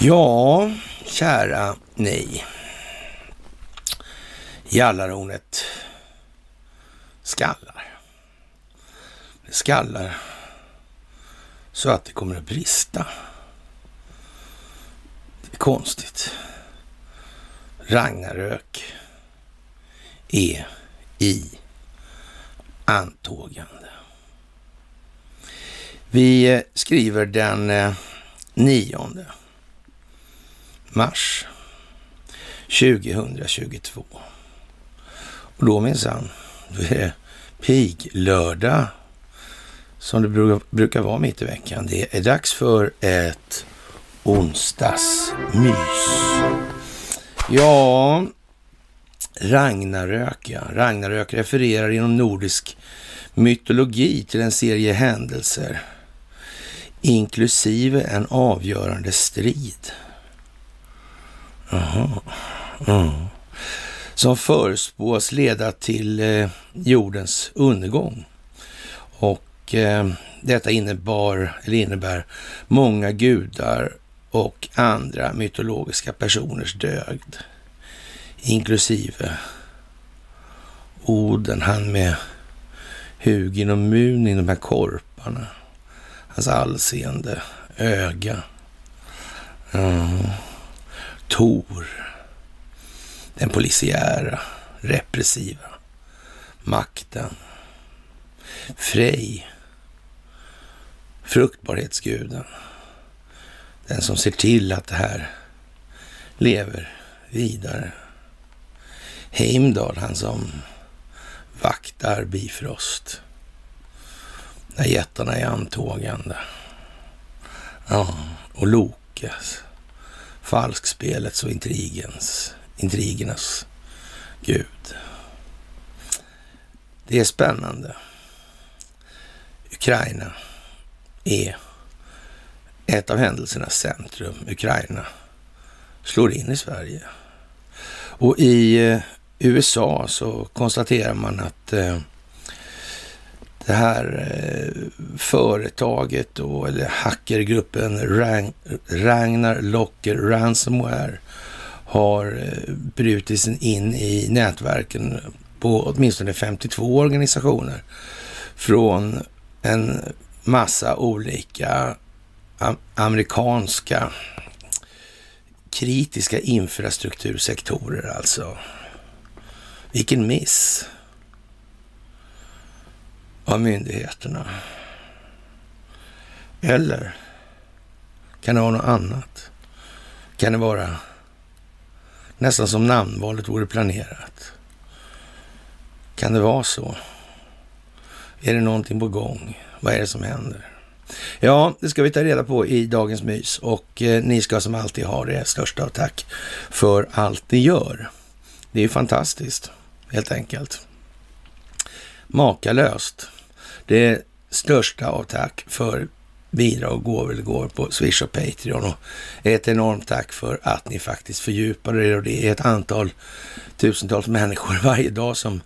Ja, kära ni. Jallarhornet skallar. Det skallar så att det kommer att brista. Det är konstigt. Ragnarök är i antågande. Vi eh, skriver den eh, nionde mars 2022. Och då minsann, då är det piglördag som det brukar vara mitt i veckan. Det är dags för ett onsdagsmys. Ja, Ragnarök, ja. Ragnarök refererar inom nordisk mytologi till en serie händelser, inklusive en avgörande strid. Jaha. Mm. Som förespås leda till eh, jordens undergång. Och eh, detta innebar, eller innebär många gudar och andra mytologiska personers död. Inklusive Oden, han med Hugin och Munin, de här korparna. Hans allseende öga. Mm. Tor. Den polisiära, repressiva makten. Frej. Fruktbarhetsguden. Den som ser till att det här lever vidare. Heimdall, han som vaktar Bifrost. När jättarna är antågande. Ja, och Lokes falskspelets och intrigens, intrigernas gud. Det är spännande. Ukraina är ett av händelsernas centrum. Ukraina slår in i Sverige. Och i eh, USA så konstaterar man att eh, det här eh, företaget då, eller hackergruppen Rang, Ragnar Locker Ransomware har eh, brutit sig in i nätverken på åtminstone 52 organisationer från en massa olika amerikanska kritiska infrastruktursektorer alltså. Vilken miss av myndigheterna. Eller kan det vara något annat? Kan det vara nästan som namnvalet vore planerat? Kan det vara så? Är det någonting på gång? Vad är det som händer? Ja, det ska vi ta reda på i dagens mys och eh, ni ska som alltid ha det största av tack för allt ni gör. Det är fantastiskt, helt enkelt. Makalöst. Det största av tack för bidrag och gåvor går på Swish och Patreon. Och ett enormt tack för att ni faktiskt fördjupar er och det är ett antal tusentals människor varje dag som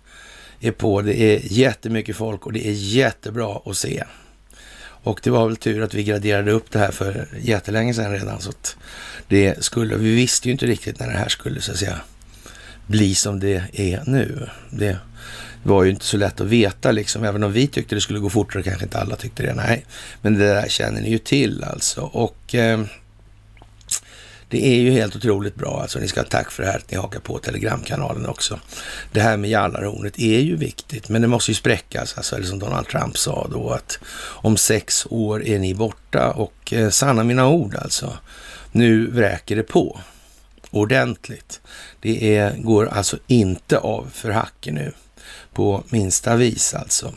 är på. Det är jättemycket folk och det är jättebra att se. Och det var väl tur att vi graderade upp det här för jättelänge sedan redan. Så att det skulle, vi visste ju inte riktigt när det här skulle så att säga bli som det är nu. Det var ju inte så lätt att veta liksom. Även om vi tyckte det skulle gå fortare kanske inte alla tyckte det. Nej, men det där känner ni ju till alltså. Och eh, det är ju helt otroligt bra. Alltså ni ska ha tack för det här att ni hakar på Telegramkanalen också. Det här med jallarhornet är ju viktigt, men det måste ju spräckas. Alltså, eller som Donald Trump sa då att om sex år är ni borta och eh, sanna mina ord alltså. Nu vräker det på ordentligt. Det är, går alltså inte av för hacken nu på minsta vis alltså.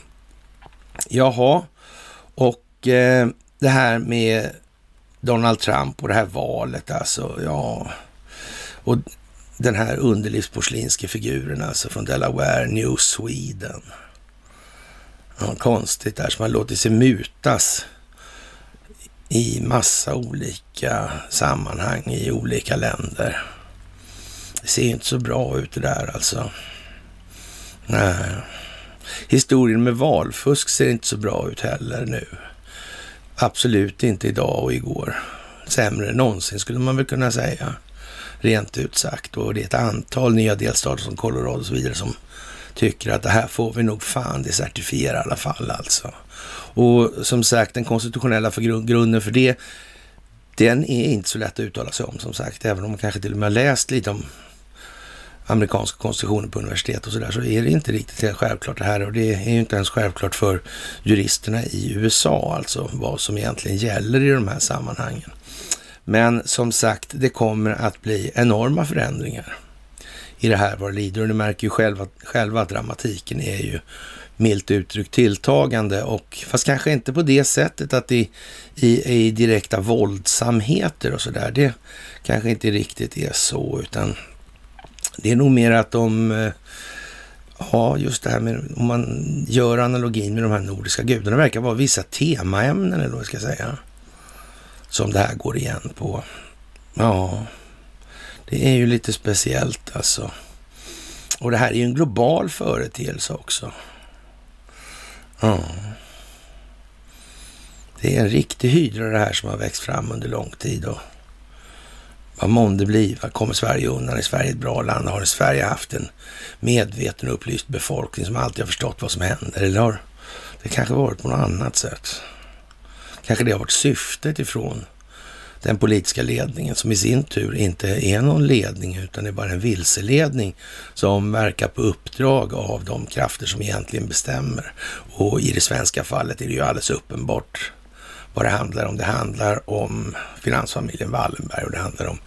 Jaha, och eh, det här med Donald Trump och det här valet alltså, ja. Och den här underlivsporslinske figuren alltså från Delaware, New Sweden. Ja, konstigt där som har låtit sig mutas i massa olika sammanhang i olika länder. Det ser inte så bra ut det där alltså. Nej. Historien med valfusk ser inte så bra ut heller nu. Absolut inte idag och igår. Sämre än någonsin skulle man väl kunna säga. Rent ut sagt. Och det är ett antal nya delstater som Colorado och så vidare som tycker att det här får vi nog fan desertifiera i alla fall alltså. Och som sagt, den konstitutionella för grunden för det, den är inte så lätt att uttala sig om som sagt, även om man kanske till och med har läst lite om amerikanska konstitutionen på universitet och sådär, så är det inte riktigt helt självklart det här och det är ju inte ens självklart för juristerna i USA, alltså vad som egentligen gäller i de här sammanhangen. Men som sagt, det kommer att bli enorma förändringar i det här vad det lider och ni märker ju själva, själva att dramatiken är ju milt uttryckt tilltagande och fast kanske inte på det sättet att det i, i direkta våldsamheter och sådär. Det kanske inte riktigt är så utan det är nog mer att de, eh, ja just det här med, om man gör analogin med de här nordiska gudarna, det verkar vara vissa temaämnen eller vad jag ska säga, som det här går igen på. Ja, det är ju lite speciellt alltså. Och det här är ju en global företeelse också. Ja. Det är en riktig hydra det här som har växt fram under lång tid. Och vad månde bliva? Kommer Sverige undan? Är Sverige ett bra land? Har Sverige haft en medveten och upplyst befolkning som alltid har förstått vad som händer? Eller har det kanske varit på något annat sätt? Kanske det har varit syftet ifrån den politiska ledningen som i sin tur inte är någon ledning utan är bara en vilseledning som verkar på uppdrag av de krafter som egentligen bestämmer. Och i det svenska fallet är det ju alldeles uppenbart vad det handlar om. Det handlar om finansfamiljen Wallenberg och det handlar om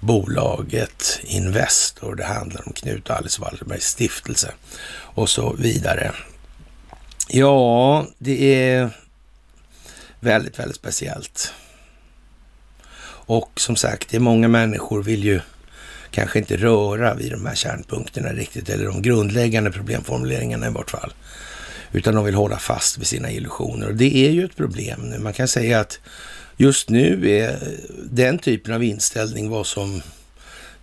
bolaget Investor. Det handlar om Knut och Alice Wallenbergs stiftelse och så vidare. Ja, det är väldigt, väldigt speciellt. Och som sagt, det är många människor vill ju kanske inte röra vid de här kärnpunkterna riktigt, eller de grundläggande problemformuleringarna i vart fall. Utan de vill hålla fast vid sina illusioner. Och det är ju ett problem nu. Man kan säga att just nu är den typen av inställning vad som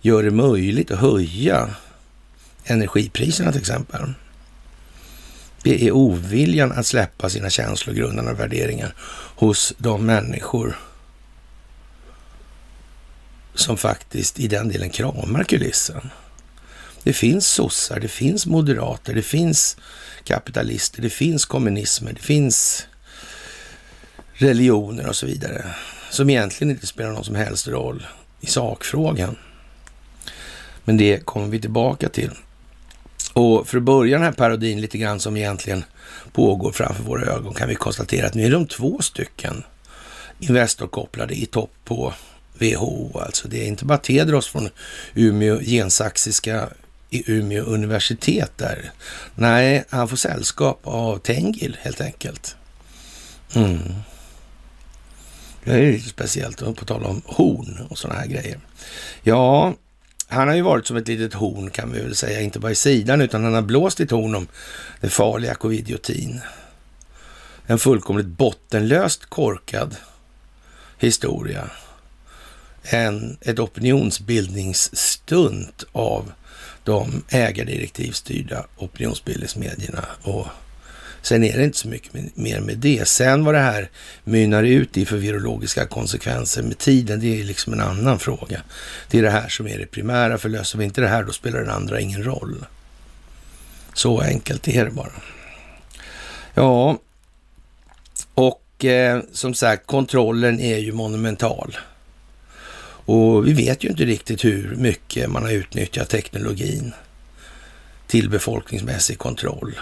gör det möjligt att höja energipriserna till exempel. Det är oviljan att släppa sina känslogrundande värderingar hos de människor som faktiskt i den delen kramar kulissen. Det finns sossar, det finns moderater, det finns kapitalister, det finns kommunismer, det finns religioner och så vidare som egentligen inte spelar någon som helst roll i sakfrågan. Men det kommer vi tillbaka till. Och för att börja den här parodin lite grann som egentligen pågår framför våra ögon kan vi konstatera att nu är de två stycken Investor-kopplade i topp på WHO. Alltså det är inte bara Tedros från Umeå gensaxiska i Umeå universitet där. Nej, han får sällskap av Tengil helt enkelt. Mm. Det är lite speciellt, på tal om horn och sådana här grejer. Ja, han har ju varit som ett litet horn kan vi väl säga, inte bara i sidan utan han har blåst i horn om det farliga covidiotin. En fullkomligt bottenlöst korkad historia en, ett opinionsbildningsstunt av de ägardirektivstyrda opinionsbildningsmedierna. Och sen är det inte så mycket mer med det. Sen vad det här mynnar ut i för virologiska konsekvenser med tiden, det är liksom en annan fråga. Det är det här som är det primära, för löser vi inte det här, då spelar den andra ingen roll. Så enkelt är det bara. Ja, och eh, som sagt, kontrollen är ju monumental. Och vi vet ju inte riktigt hur mycket man har utnyttjat teknologin till befolkningsmässig kontroll.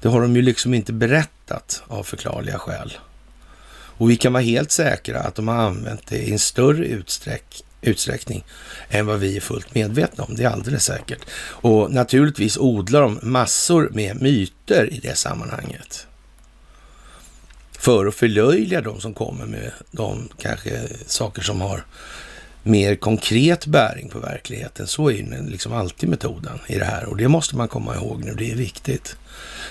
Det har de ju liksom inte berättat av förklarliga skäl. Och vi kan vara helt säkra att de har använt det i en större utsträck, utsträckning än vad vi är fullt medvetna om. Det är alldeles säkert. Och naturligtvis odlar de massor med myter i det sammanhanget för att förlöjliga de som kommer med de kanske saker som har mer konkret bäring på verkligheten. Så är ju liksom alltid metoden i det här och det måste man komma ihåg nu. Det är viktigt.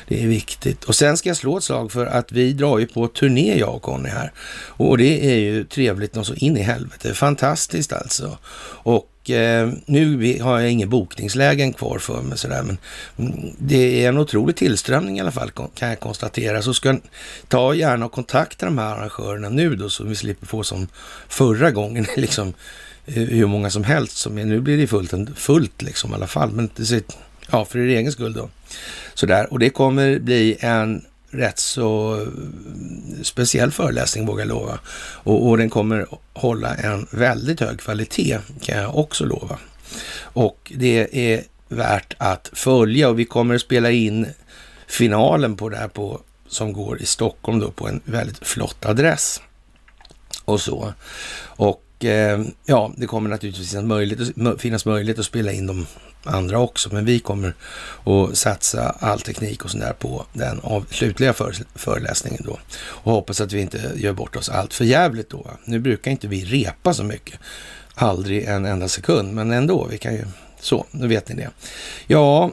Det är viktigt. Och sen ska jag slå ett slag för att vi drar ju på turné jag och Conny här. Och det är ju trevligt något så in i helvete. Fantastiskt alltså. Och och eh, nu har jag ingen bokningslägen kvar för mig sådär, men mm, det är en otrolig tillströmning i alla fall kan jag konstatera. Så ska ta gärna och kontakta de här arrangörerna nu då så vi slipper få som förra gången, liksom hur många som helst som är, nu blir det fullt, fullt liksom i alla fall, men det, ja, för er egen skull då. Sådär, och det kommer bli en rätt så speciell föreläsning vågar jag lova. Och, och, den kommer hålla en väldigt hög kvalitet kan jag också lova. Och det är värt att följa och vi kommer att spela in finalen på det här på, som går i Stockholm då på en väldigt flott adress. Och så. Och eh, ja, det kommer naturligtvis finnas möjlighet, finnas möjlighet att spela in de andra också, men vi kommer att satsa all teknik och sådär på den av, slutliga för, föreläsningen då och hoppas att vi inte gör bort oss allt för jävligt då. Nu brukar inte vi repa så mycket, aldrig en enda sekund, men ändå, vi kan ju så, nu vet ni det. Ja,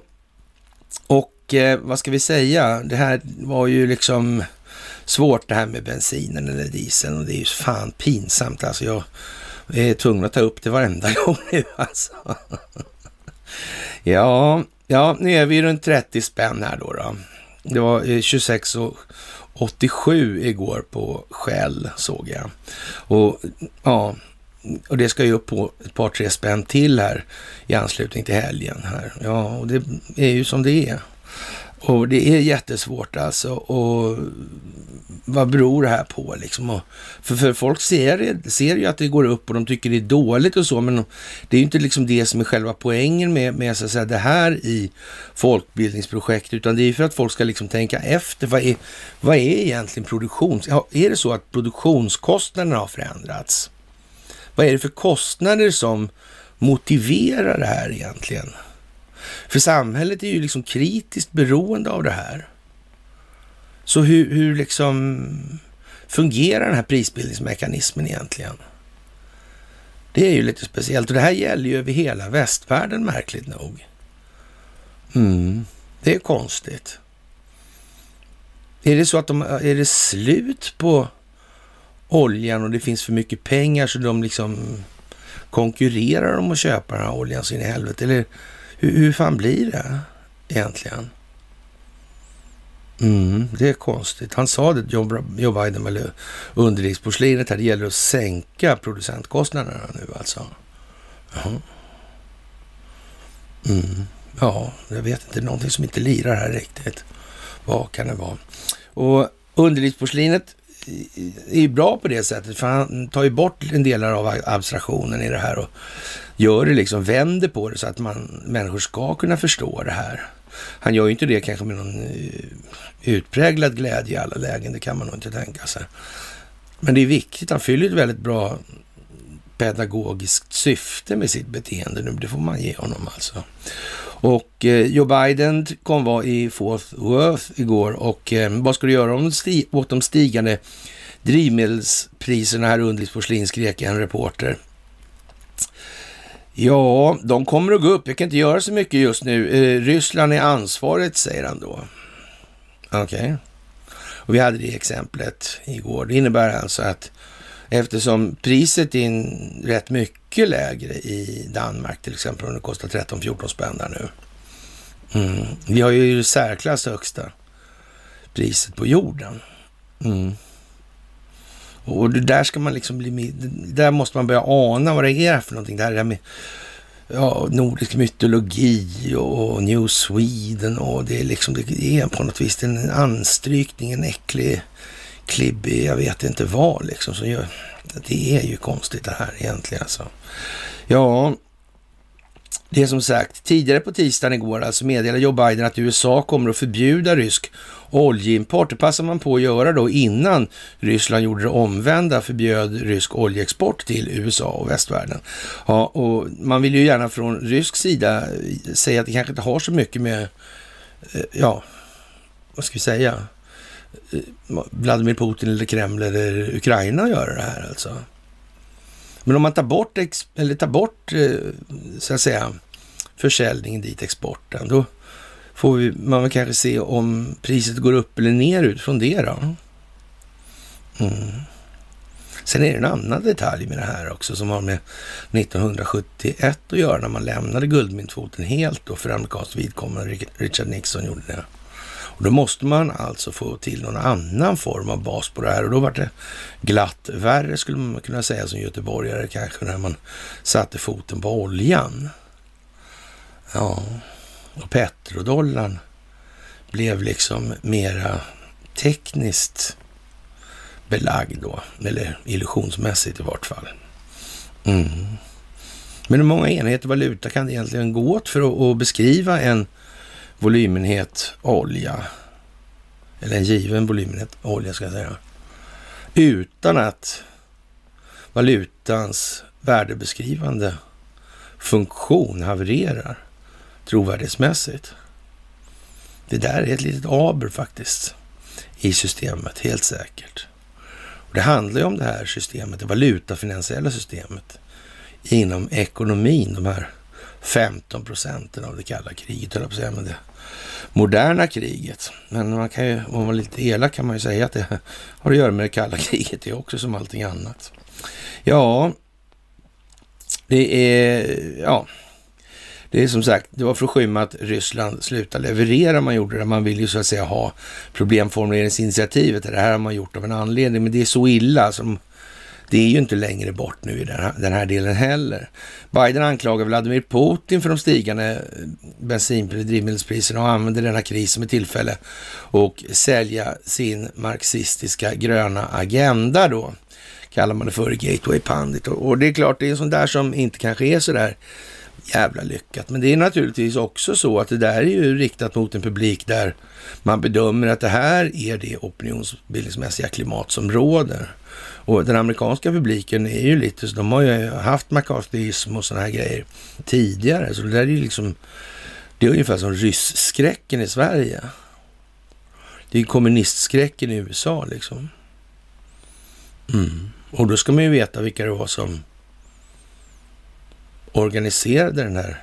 och eh, vad ska vi säga? Det här var ju liksom svårt det här med bensinen eller dieseln och det är ju fan pinsamt alltså. Jag är tvungen att ta upp det varenda gång nu alltså. Ja, ja, nu är vi runt 30 spänn här då. då. Det var eh, 26,87 igår på Shell såg jag. Och ja, och det ska ju upp på ett par, tre spänn till här i anslutning till helgen här. Ja, och det är ju som det är. Och det är jättesvårt alltså. Och vad beror det här på liksom? Och för, för folk ser, ser ju att det går upp och de tycker det är dåligt och så, men det är ju inte liksom det som är själva poängen med, med så att säga, det här i folkbildningsprojekt, utan det är ju för att folk ska liksom tänka efter. Vad är, vad är egentligen produktion? Är det så att produktionskostnaderna har förändrats? Vad är det för kostnader som motiverar det här egentligen? För samhället är ju liksom kritiskt beroende av det här. Så hur, hur liksom fungerar den här prisbildningsmekanismen egentligen? Det är ju lite speciellt och det här gäller ju över hela västvärlden märkligt nog. Mm, det är konstigt. Är det så att de, är det slut på oljan och det finns för mycket pengar så de liksom konkurrerar om att köpa den här oljan så in i helvete? Eller hur, hur fan blir det egentligen? Mm, det är konstigt. Han sa det, Joe, Biden, eller underlivsporslinet här, det gäller att sänka producentkostnaderna nu alltså. Jaha. Mm, ja, jag vet inte, det är någonting som inte lirar här riktigt. Vad kan det vara? Och underlivsporslinet är ju bra på det sättet, för han tar ju bort en del av abstraktionen i det här och gör det liksom, vänder på det så att man, människor ska kunna förstå det här. Han gör ju inte det kanske med någon eh, utpräglad glädje i alla lägen, det kan man nog inte tänka sig. Men det är viktigt, han fyller ett väldigt bra pedagogiskt syfte med sitt beteende nu, det får man ge honom alltså. Och eh, Joe Biden kom vara i Fort Worth igår och eh, vad ska du göra om sti åt de stigande drivmedelspriserna här under porslin, skrek en reporter. Ja, de kommer att gå upp. Jag kan inte göra så mycket just nu. Eh, Ryssland är ansvaret, säger han då. Okej. Okay. Och vi hade det exemplet igår. Det innebär alltså att eftersom priset är rätt mycket lägre i Danmark till exempel, om det kostar 13-14 spänn där nu. Mm. Vi har ju särklass högsta priset på jorden. Mm. Och det där ska man liksom bli, där måste man börja ana vad det är för någonting. Det här med ja, nordisk mytologi och New Sweden och det är liksom, det är på något vis en anstrykning, en äcklig, klibbig, jag vet inte vad liksom. Så gör, det är ju konstigt det här egentligen alltså. Ja, det är som sagt, tidigare på tisdagen igår alltså meddelade Joe Biden att USA kommer att förbjuda rysk oljeimport. Det passar man på att göra då innan Ryssland gjorde det omvända, förbjöd rysk oljeexport till USA och västvärlden. Ja, och man vill ju gärna från rysk sida säga att det kanske inte har så mycket med, eh, ja, vad ska vi säga, Eh, Vladimir Putin eller Kreml eller Ukraina att göra det här alltså. Men om man tar bort, eller tar bort eh, så att säga, försäljningen dit, exporten, då får vi, man väl kanske se om priset går upp eller ner utifrån det då. Mm. Sen är det en annan detalj med det här också som har med 1971 att göra när man lämnade guldmyntfoten helt då för amerikanskt vidkommande. Richard Nixon gjorde det. Och då måste man alltså få till någon annan form av bas på det här och då vart det glatt värre skulle man kunna säga som göteborgare kanske när man satte foten på oljan. Ja, och petrodollarn blev liksom mera tekniskt belagd då, eller illusionsmässigt i vart fall. Mm. Men hur många enheter valuta kan det egentligen gå åt för att, att beskriva en volymenhet olja, eller en given volymenhet olja ska jag säga, utan att valutans värdebeskrivande funktion havererar trovärdighetsmässigt. Det där är ett litet aber faktiskt i systemet, helt säkert. Och det handlar ju om det här systemet, det valutafinansiella systemet inom ekonomin, de här 15 procenten av det kalla kriget, höll jag på att säga, men det moderna kriget. Men man kan ju, om man är lite elak kan man ju säga att det har att göra med det kalla kriget det är också som allting annat. Ja, det är, ja, det är som sagt, det var för att skymma att Ryssland slutade leverera man gjorde det. Man vill ju så att säga ha problemformuleringsinitiativet. Det här har man gjort av en anledning, men det är så illa som det är ju inte längre bort nu i den här, den här delen heller. Biden anklagar Vladimir Putin för de stigande eh, bensinpriserna, drivmedelspriserna och använder denna kris som ett tillfälle och sälja sin marxistiska gröna agenda då. Kallar man det för Gateway Pandit. Och, och det är klart, det är en sån där som inte kanske är så där jävla lyckat. Men det är naturligtvis också så att det där är ju riktat mot en publik där man bedömer att det här är det opinionsbildningsmässiga klimat som råder. Och den amerikanska publiken är ju lite, så de har ju haft McCarthyism och sådana här grejer tidigare. Så det där är ju liksom, det är ungefär som rysskräcken i Sverige. Det är ju kommunistskräcken i USA liksom. Mm. Och då ska man ju veta vilka det var som organiserade den här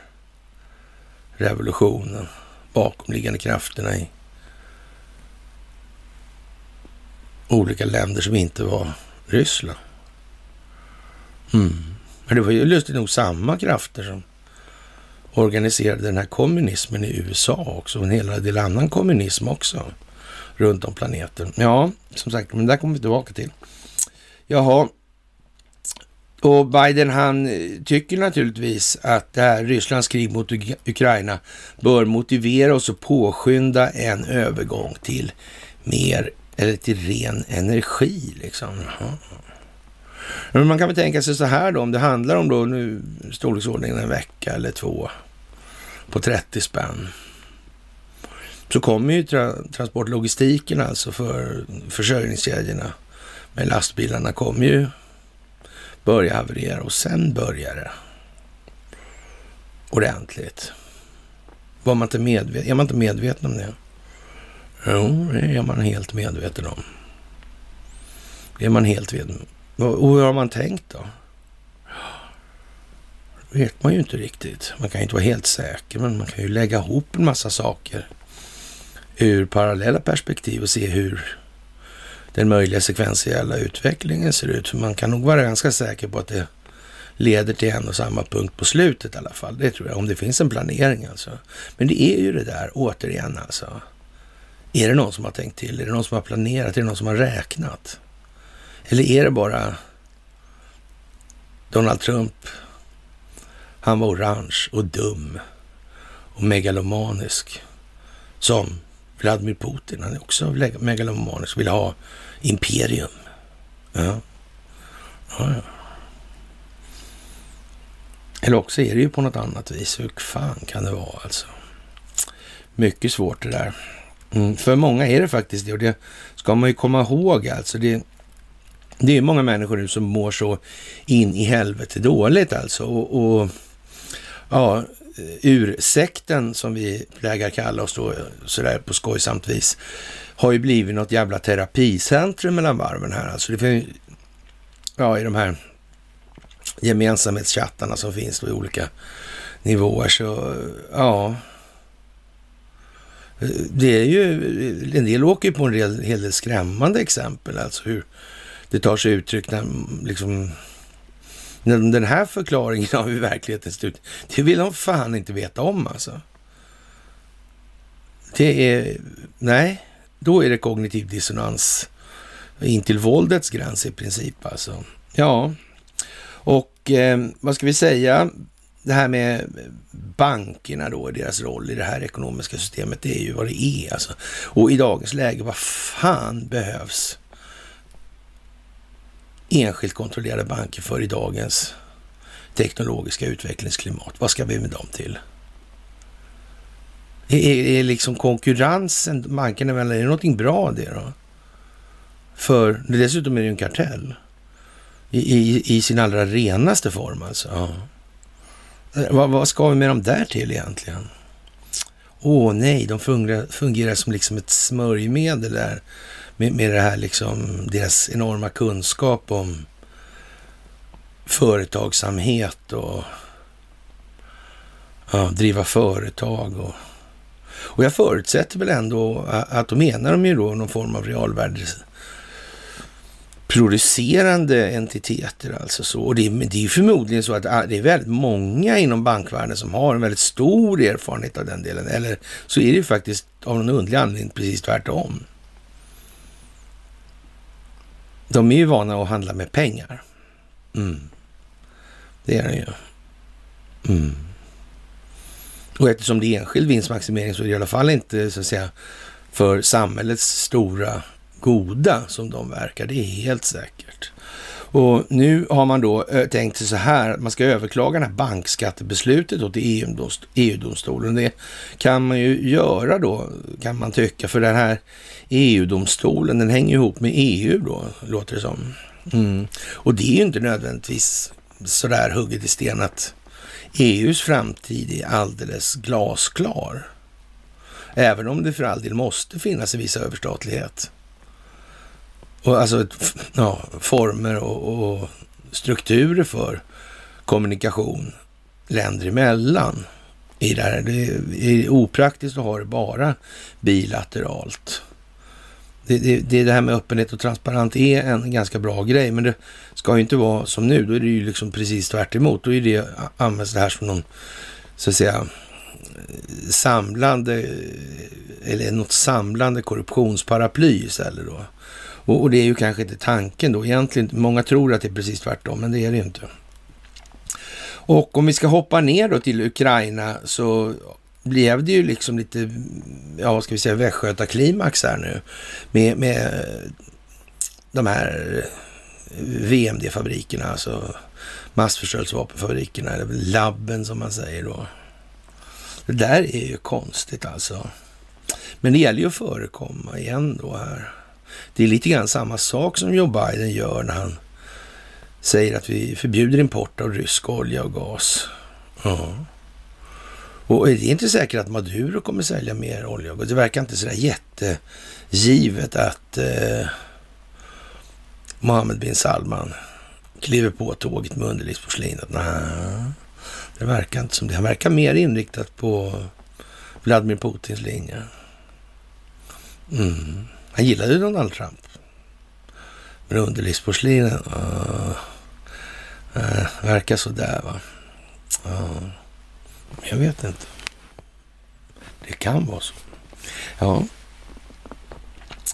revolutionen, bakomliggande krafterna i olika länder som inte var Ryssland. Mm. Men det var ju lustigt nog samma krafter som organiserade den här kommunismen i USA också, och en hel del annan kommunism också runt om planeten. Ja, som sagt, men där kommer vi tillbaka till. Jaha, och Biden han eh, tycker naturligtvis att det här Rysslands krig mot Ukraina bör motivera oss att påskynda en övergång till mer eller till ren energi liksom. Men man kan väl tänka sig så här då, om det handlar om då nu storleksordningen en vecka eller två på 30 spänn. Så kommer ju tra transportlogistiken alltså för försörjningskedjorna med lastbilarna kommer ju börja haverera och sen börjar det ordentligt. Var man inte medveten, är man inte medveten om det? Jo, det är man helt medveten om. Det är man helt medveten om. Och hur har man tänkt då? Det vet man ju inte riktigt. Man kan ju inte vara helt säker, men man kan ju lägga ihop en massa saker ur parallella perspektiv och se hur den möjliga sekventiella utvecklingen ser ut. För man kan nog vara ganska säker på att det leder till en och samma punkt på slutet i alla fall. Det tror jag, om det finns en planering alltså. Men det är ju det där, återigen alltså. Är det någon som har tänkt till? Är det någon som har planerat? Är det någon som har räknat? Eller är det bara Donald Trump? Han var orange och dum och megalomanisk som Vladimir Putin. Han är också megalomanisk, vill ha imperium. Ja. ja, ja. Eller också är det ju på något annat vis. Hur fan kan det vara alltså? Mycket svårt det där. Mm, för många är det faktiskt det och det ska man ju komma ihåg alltså. Det, det är många människor nu som mår så in i helvete dåligt alltså. Och, och ja, ursekten som vi plägar kalla oss då sådär på skojsamt vis har ju blivit något jävla terapicentrum mellan varven här. Alltså det finns, ja, i de här gemensamhetschattarna som finns då i olika nivåer så, ja, det är ju, en del åker ju på en hel, hel del skrämmande exempel, alltså hur det tar sig uttryck när liksom den här förklaringen av hur verkligheten ser ut, det vill de fan inte veta om alltså. Det är, nej, då är det kognitiv dissonans in till våldets gräns i princip alltså. Ja, och eh, vad ska vi säga? Det här med bankerna då, deras roll i det här ekonomiska systemet, det är ju vad det är alltså. Och i dagens läge, vad fan behövs enskilt kontrollerade banker för i dagens teknologiska utvecklingsklimat? Vad ska vi med dem till? Är, är liksom konkurrensen bankerna emellan, är det någonting bra det då? För dessutom är det ju en kartell. I, i, i sin allra renaste form alltså. Ja. Eh, vad, vad, ska vi med dem där till egentligen? Åh oh, nej, de fungerar, fungerar, som liksom ett smörjmedel där. Med, med det här liksom, deras enorma kunskap om företagsamhet och ja, driva företag. Och, och jag förutsätter väl ändå att då menar de ju då någon form av realvärdes producerande entiteter. Alltså så. Och det, det är förmodligen så att ah, det är väldigt många inom bankvärlden som har en väldigt stor erfarenhet av den delen. Eller så är det ju faktiskt av någon underlig anledning precis tvärtom. De är ju vana att handla med pengar. Mm. Det är de ju. Mm. Och eftersom det är enskild vinstmaximering så är det i alla fall inte så att säga för samhällets stora goda som de verkar. Det är helt säkert. Och nu har man då eh, tänkt sig så här att man ska överklaga det här bankskattebeslutet till EU-domstolen. E det kan man ju göra då, kan man tycka, för den här EU-domstolen, den hänger ihop med EU då, låter det som. Mm. Och det är ju inte nödvändigtvis sådär hugget i sten att EUs framtid är alldeles glasklar. Även om det för all del måste finnas en viss överstatlighet och alltså ja, former och, och strukturer för kommunikation länder emellan i det här. Det är opraktiskt att ha det bara bilateralt. Det, det, det, det här med öppenhet och transparent är en ganska bra grej, men det ska ju inte vara som nu. Då är det ju liksom precis tvärt emot. Då är det, används det här som någon, så att säga, samlande, eller något samlande korruptionsparaply istället då. Och, och, det är ju kanske inte tanken då egentligen. Många tror att det är precis tvärtom, men det är det inte. Och om vi ska hoppa ner då till Ukraina så blev det ju liksom lite, ja vad ska vi säga, västgötaklimax här nu. Med, med eh, de här eh, VMD-fabrikerna, alltså massförstörelsevapenfabrikerna, eller labben som man säger då. Det där är ju konstigt alltså. Men det gäller ju att förekomma igen då här. Det är lite grann samma sak som Joe Biden gör när han säger att vi förbjuder import av rysk olja och gas. Ja. Och är det inte säkert att Maduro kommer sälja mer olja och gas? Det verkar inte sådär jättegivet att eh, Mohammed bin Salman kliver på tåget med underlivsporslinet. Nej, det verkar inte som det. Han verkar mer inriktat på Vladimir Putins linje. Mm. Han gillade Donald Trump. Men underlivsporslinet, uh, uh, eh, verkar sådär va. Uh, jag vet inte. Det kan vara så. Ja.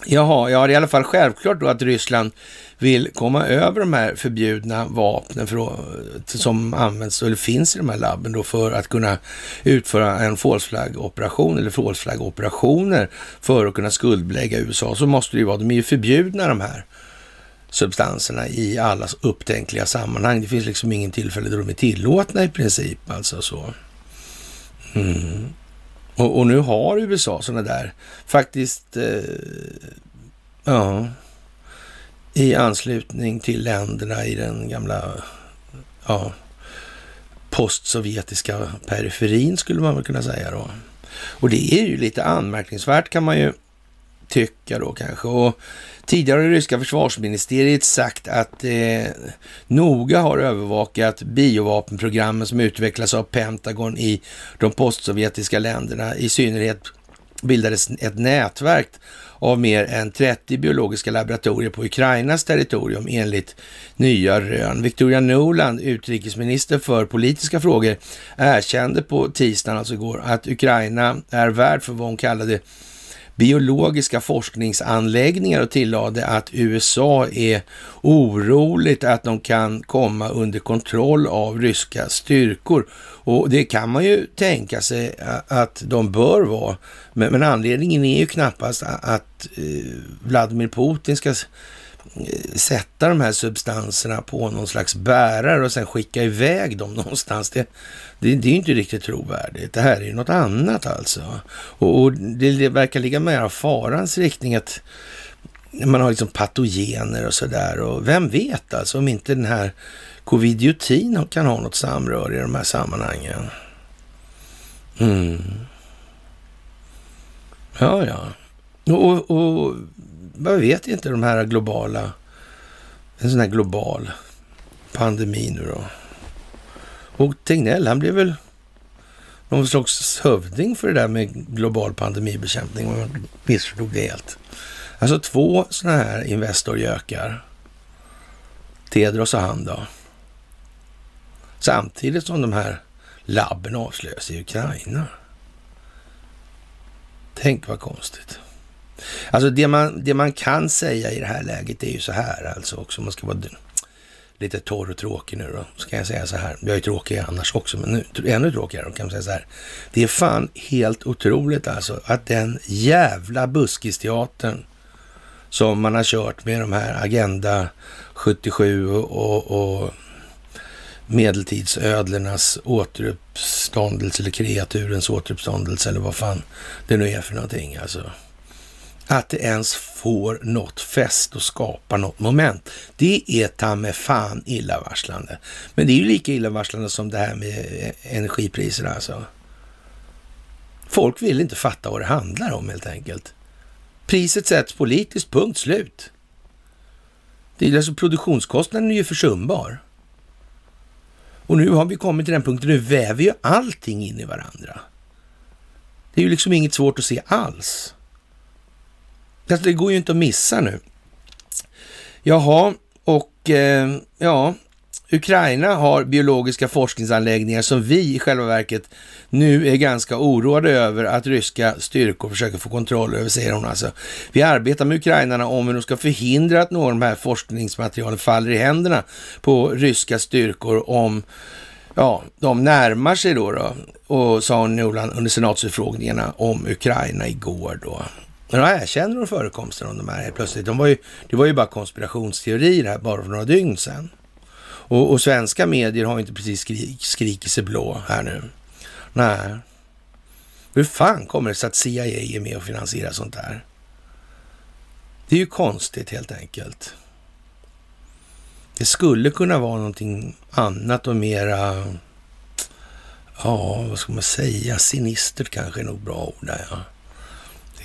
Jaha, ja det är i alla fall självklart då att Ryssland vill komma över de här förbjudna vapnen för, som används eller finns i de här labben då för att kunna utföra en false operation eller false operationer för att kunna skuldbelägga USA så måste det ju vara, de är ju förbjudna de här substanserna i alla upptänkliga sammanhang. Det finns liksom ingen tillfälle där de är tillåtna i princip alltså så. Mm. Och, och, nu har USA sådana där faktiskt, eh, ja, i anslutning till länderna i den gamla ja, postsovjetiska periferin skulle man väl kunna säga då. Och det är ju lite anmärkningsvärt kan man ju tycka då kanske. Och tidigare har det ryska försvarsministeriet sagt att eh, noga har övervakat biovapenprogrammen som utvecklas av Pentagon i de postsovjetiska länderna, i synnerhet bildades ett nätverk av mer än 30 biologiska laboratorier på Ukrainas territorium enligt nya rön. Victoria Nuland, utrikesminister för politiska frågor, erkände på tisdagen, alltså igår, att Ukraina är värd för vad hon kallade biologiska forskningsanläggningar och tillade att USA är oroligt att de kan komma under kontroll av ryska styrkor. Och det kan man ju tänka sig att de bör vara. Men, anledningen är ju knappast att eh, Vladimir Putin ska sätta de här substanserna på någon slags bärare och sen skicka iväg dem någonstans. Det, det, det är inte riktigt trovärdigt. Det här är ju något annat alltså. Och, och det verkar ligga mer av farans riktning att man har liksom patogener och sådär. Och vem vet alltså om inte den här covidiotin kan ha något samröre i de här sammanhangen. Mm. Ja, ja. Och, och jag vet inte, de här globala, en sån här global pandemi nu då. Och Tegnell, han blev väl någon slags hövding för det där med global pandemibekämpning, om man missförstod det helt. Alltså två sådana här Investorgökar, Tedros och han då. Samtidigt som de här labben avslöjas i Ukraina. Tänk vad konstigt. Alltså det man, det man kan säga i det här läget är ju så här alltså också, man ska vara lite torr och tråkig nu då, så kan jag säga så här. Jag är tråkig annars också, men nu ännu tråkigare då kan man säga så här. Det är fan helt otroligt alltså att den jävla buskisteatern som man har kört med de här Agenda 77 och, och medeltidsödlornas återuppståndelse eller kreaturens återuppståndelse eller vad fan det nu är för någonting alltså att det ens får något fäst och skapar något moment. Det är ta med fan illavarslande. Men det är ju lika illavarslande som det här med eh, energipriserna alltså. Folk vill inte fatta vad det handlar om helt enkelt. Priset sätts politiskt, punkt slut. Det är alltså produktionskostnaden är ju försumbar. Och nu har vi kommit till den punkten, nu väver ju allting in i varandra. Det är ju liksom inget svårt att se alls. Fast det går ju inte att missa nu. Jaha, och eh, ja, Ukraina har biologiska forskningsanläggningar som vi i själva verket nu är ganska oroade över att ryska styrkor försöker få kontroll över, säger hon alltså. Vi arbetar med ukrainarna om hur de ska förhindra att några av de här forskningsmaterialen faller i händerna på ryska styrkor om ja, de närmar sig då, då och sa Nolan under senatsutfrågningarna om Ukraina igår då. Men då erkänner de förekomsten av de här helt plötsligt. De var ju, det var ju bara konspirationsteorier här bara för några dygn sedan. Och, och svenska medier har inte precis skrik, skrikit sig blå här nu. Nej. Hur fan kommer det sig att CIA är med och finansierar sånt här? Det är ju konstigt helt enkelt. Det skulle kunna vara någonting annat och mera, ja, vad ska man säga, sinistert kanske är nog bra ord där, ja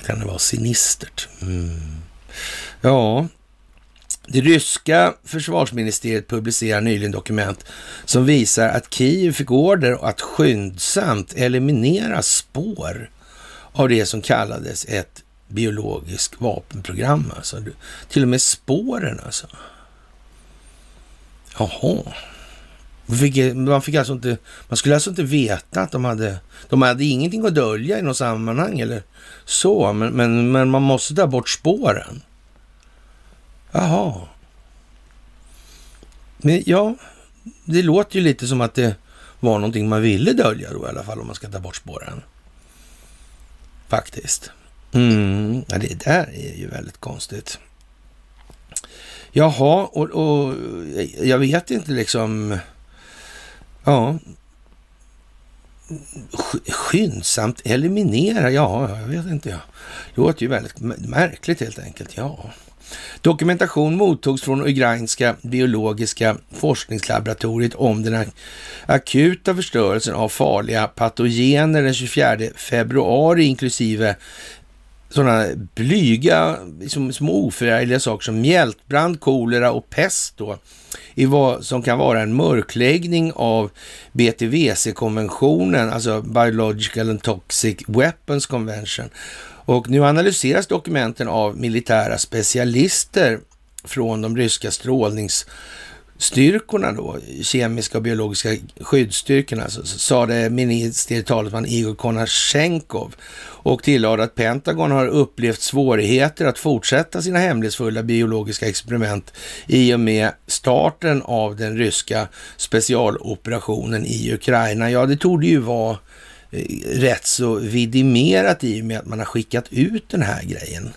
kan det vara sinistert. Mm. Ja, det ryska försvarsministeriet publicerar nyligen dokument som visar att Kiev fick order att skyndsamt eliminera spår av det som kallades ett biologiskt vapenprogram. Alltså. Till och med spåren alltså. Jaha. Man fick, man fick alltså inte, man skulle alltså inte veta att de hade, de hade ingenting att dölja i något sammanhang eller så, men, men, men man måste ta bort spåren. Jaha. Men ja, det låter ju lite som att det var någonting man ville dölja då i alla fall om man ska ta bort spåren. Faktiskt. Mm, ja, det där är ju väldigt konstigt. Jaha, och, och jag vet inte liksom Ja. Skyndsamt eliminera, ja, jag vet inte. Ja. Det låter ju väldigt märkligt helt enkelt, ja. Dokumentation mottogs från Ukrainska biologiska forskningslaboratoriet om den akuta förstörelsen av farliga patogener den 24 februari, inklusive sådana blyga, liksom, små oförargliga saker som mjältbrand, kolera och pest då, i vad som kan vara en mörkläggning av BTVC-konventionen, alltså Biological and Toxic Weapons Convention. Och nu analyseras dokumenten av militära specialister från de ryska strålnings styrkorna då, kemiska och biologiska skyddsstyrkorna, så, sa det ministertalesman Igor Konashenkov och tillade att Pentagon har upplevt svårigheter att fortsätta sina hemlighetsfulla biologiska experiment i och med starten av den ryska specialoperationen i Ukraina. Ja, det tog ju vara eh, rätt så vidimerat i och med att man har skickat ut den här grejen.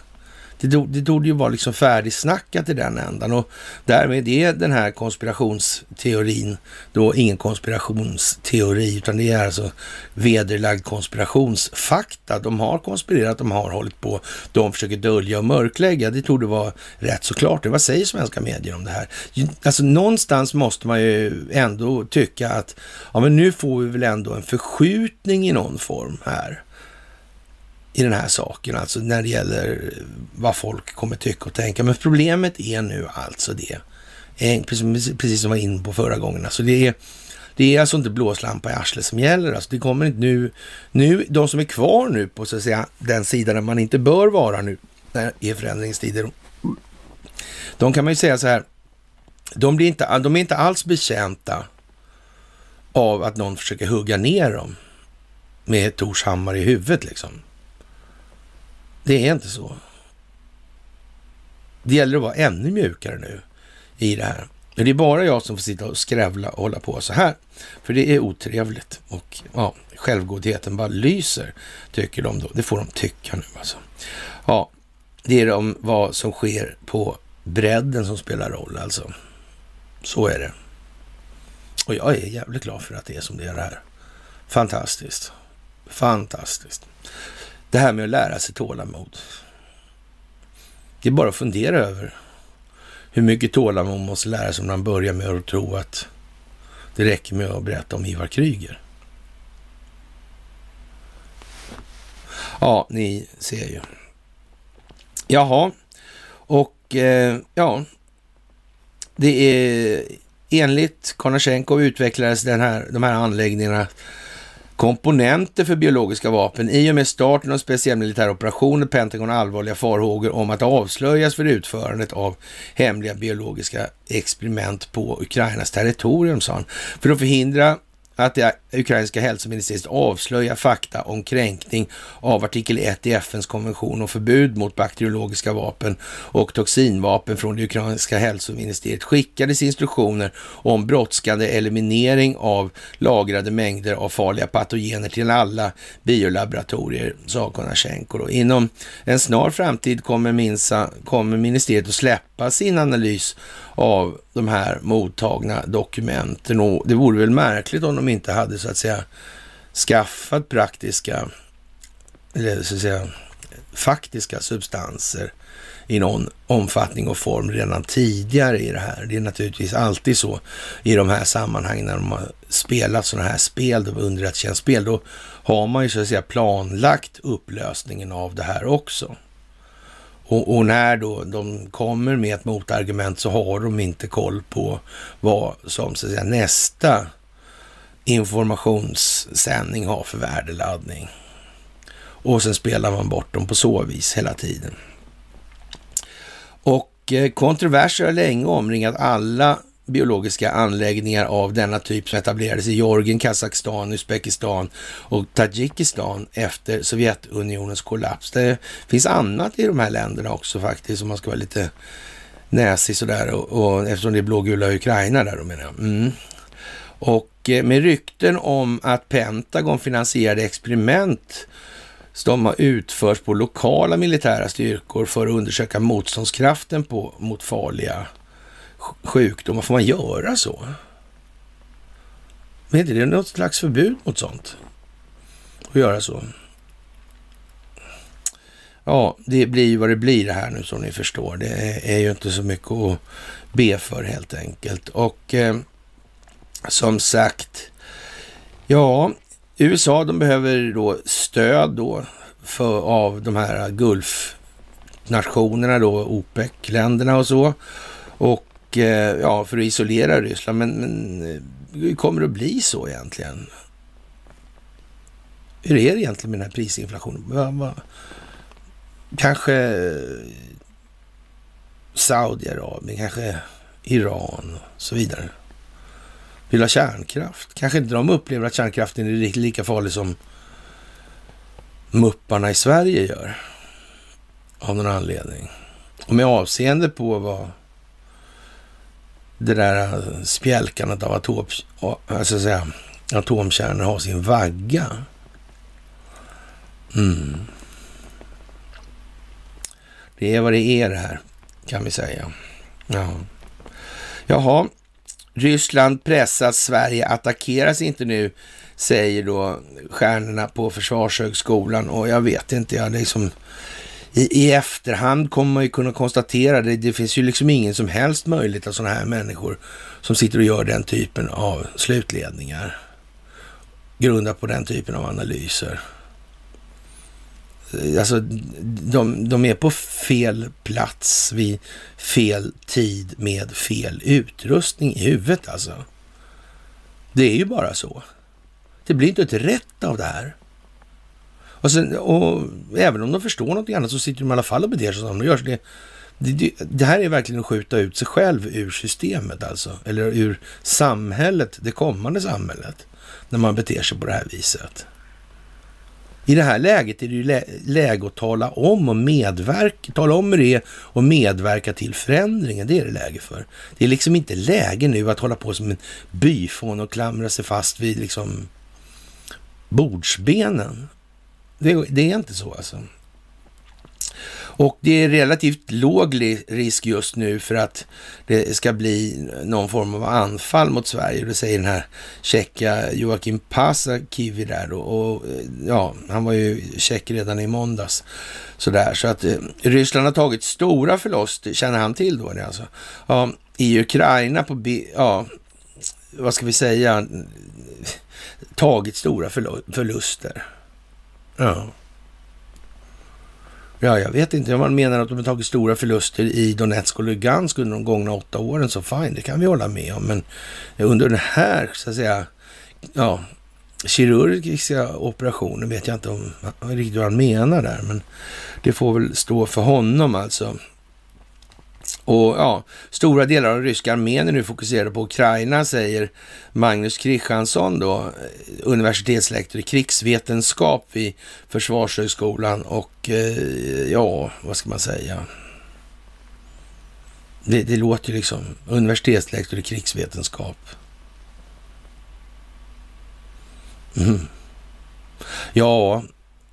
Det, det tog ju vara liksom färdigsnackat i den ändan och därmed är den här konspirationsteorin då ingen konspirationsteori utan det är alltså vederlagd konspirationsfakta. De har konspirerat, de har hållit på, de försöker dölja och mörklägga. Det tog det vara rätt så klart. Vad säger svenska medier om det här? Alltså någonstans måste man ju ändå tycka att ja, men nu får vi väl ändå en förskjutning i någon form här i den här saken, alltså när det gäller vad folk kommer tycka och tänka. Men problemet är nu alltså det, eh, precis som jag var inne på förra gången, alltså det är det är alltså inte blåslampa i arslet som gäller. Alltså det kommer inte nu, nu, de som är kvar nu på så att säga den sidan där man inte bör vara nu när i förändringstider. De kan man ju säga så här, de, blir inte, de är inte alls betjänta av att någon försöker hugga ner dem med Torshammar i huvudet liksom. Det är inte så. Det gäller att vara ännu mjukare nu i det här. Men det är bara jag som får sitta och skrävla och hålla på så här. För det är otrevligt och ja, självgodheten bara lyser, tycker de då. Det får de tycka nu alltså. Ja, det är de, vad som sker på bredden som spelar roll alltså. Så är det. Och jag är jävligt glad för att det är som det är det här. Fantastiskt. Fantastiskt. Det här med att lära sig tålamod. Det är bara att fundera över hur mycket tålamod man måste lära sig om man börjar med att tro att det räcker med att berätta om Ivar Kryger. Ja, ni ser ju. Jaha, och eh, ja, det är enligt Konasjenko utvecklades den här, de här anläggningarna komponenter för biologiska vapen. I och med starten av speciell militär operation Pentagon allvarliga farhågor om att avslöjas för utförandet av hemliga biologiska experiment på Ukrainas territorium, sa han. För att förhindra att det ukrainska hälsoministeriet avslöjar fakta om kränkning av artikel 1 i FNs konvention om förbud mot bakteriologiska vapen och toxinvapen från det ukrainska hälsoministeriet skickades instruktioner om brådskande eliminering av lagrade mängder av farliga patogener till alla biolaboratorier, sa Konasjenko. Inom en snar framtid kommer, minsa, kommer ministeriet att släppa sin analys av de här mottagna dokumenten. Och det vore väl märkligt om de inte hade så att säga skaffat praktiska, eller så att säga faktiska substanser i någon omfattning och form redan tidigare i det här. Det är naturligtvis alltid så i de här sammanhangen när de har spelat sådana här spel, underrättelsetjänstspel, då har man ju så att säga planlagt upplösningen av det här också. Och, och, när då de kommer med ett motargument så har de inte koll på vad som så att säga, nästa informationssändning har för värdeladdning. Och sen spelar man bort dem på så vis hela tiden. Och eh, kontroverser har länge omringat alla biologiska anläggningar av denna typ som etablerades i Georgien, Kazakstan, Uzbekistan och Tadzjikistan efter Sovjetunionens kollaps. Det finns annat i de här länderna också faktiskt, om man ska vara lite näsig sådär, och, och eftersom det är blågula Ukraina där då menar jag. Mm. Och eh, med rykten om att Pentagon finansierade experiment som har utförts på lokala militära styrkor för att undersöka motståndskraften på, mot farliga sjukdomar. Får man göra så? Men är inte det något slags förbud mot sånt? Att göra så? Ja, det blir ju vad det blir det här nu som ni förstår. Det är ju inte så mycket att be för helt enkelt. Och eh, som sagt, ja, USA de behöver då stöd då för, av de här Gulfnationerna då, OPEC-länderna och så. Och Eh, ja, för att isolera Ryssland. Men, men eh, hur kommer det att bli så egentligen? Hur är det egentligen med den här prisinflationen? Kanske eh, Saudiarabien, kanske Iran och så vidare. Vill ha kärnkraft. Kanske inte de upplever att kärnkraften är lika farlig som mupparna i Sverige gör. Av någon anledning. Och med avseende på vad det där spjälkandet av atom, alltså säga, atomkärnor har sin vagga. Mm. Det är vad det är det här, kan vi säga. Ja. Jaha, Ryssland pressas, Sverige attackeras inte nu, säger då stjärnorna på Försvarshögskolan. Och jag vet inte, jag liksom. I, I, efterhand kommer man ju kunna konstatera det. Det finns ju liksom ingen som helst möjlighet att sådana här människor som sitter och gör den typen av slutledningar grundat på den typen av analyser eh, alltså, de, de är på fel plats vid fel tid med fel utrustning i huvudet alltså. Det är ju bara så. Det blir inte ett rätt av det här. Och, sen, och även om de förstår något annat så sitter de i alla fall och beter sig som de gör. Det, det, det, här är verkligen att skjuta ut sig själv ur systemet alltså. Eller ur samhället, det kommande samhället. När man beter sig på det här viset. I det här läget är det ju lä läge att tala om och medverka, tala om hur det är och medverka till förändringen. Det är det läge för. Det är liksom inte läge nu att hålla på som en byfån och klamra sig fast vid liksom bordsbenen. Det, det är inte så alltså. Och det är relativt låg risk just nu för att det ska bli någon form av anfall mot Sverige. Det säger den här tjecka Joakim Pasakivi där. då. och, eh, ja, han var ju tjeck redan i måndags. Sådär, så att eh, Ryssland har tagit stora förluster, känner han till då? Alltså. Ja, I Ukraina på, ja, vad ska vi säga, tagit stora förluster. Ja. Ja, jag vet inte om man menar att de har tagit stora förluster i Donetsk och Lugansk under de gångna åtta åren, så fine, det kan vi hålla med om. Men under den här, så att säga, ja, kirurgiska operationen vet jag inte om riktigt vad han menar där, men det får väl stå för honom alltså. Och ja, stora delar av den ryska armén är nu fokuserade på Ukraina, säger Magnus Kristiansson då, eh, universitetslektor i krigsvetenskap vid Försvarshögskolan och eh, ja, vad ska man säga? Det, det låter ju liksom universitetslektor i krigsvetenskap. Mm. Ja,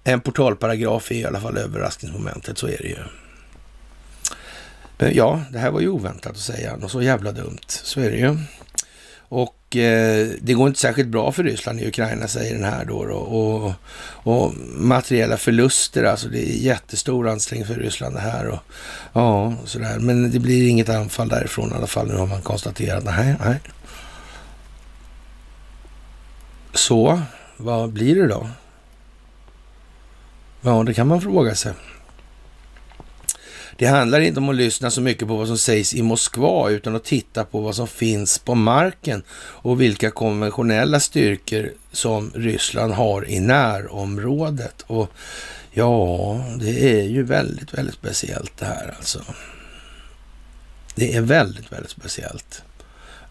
en portalparagraf är i alla fall överraskningsmomentet, så är det ju. Eh, ja, det här var ju oväntat att säga. Något så jävla dumt. Så är det ju. Och eh, det går inte särskilt bra för Ryssland i Ukraina, säger den här då. Och, och, och, materiella förluster, alltså det är jättestor ansträngning för Ryssland det här. Och, ja, sådär. Men det blir inget anfall därifrån i alla fall. Nu har man konstaterat. Nej, nej. Så, vad blir det då? Ja, det kan man fråga sig. Det handlar inte om att lyssna så mycket på vad som sägs i Moskva utan att titta på vad som finns på marken och vilka konventionella styrkor som Ryssland har i närområdet. Och ja, det är ju väldigt, väldigt speciellt det här alltså. Det är väldigt, väldigt speciellt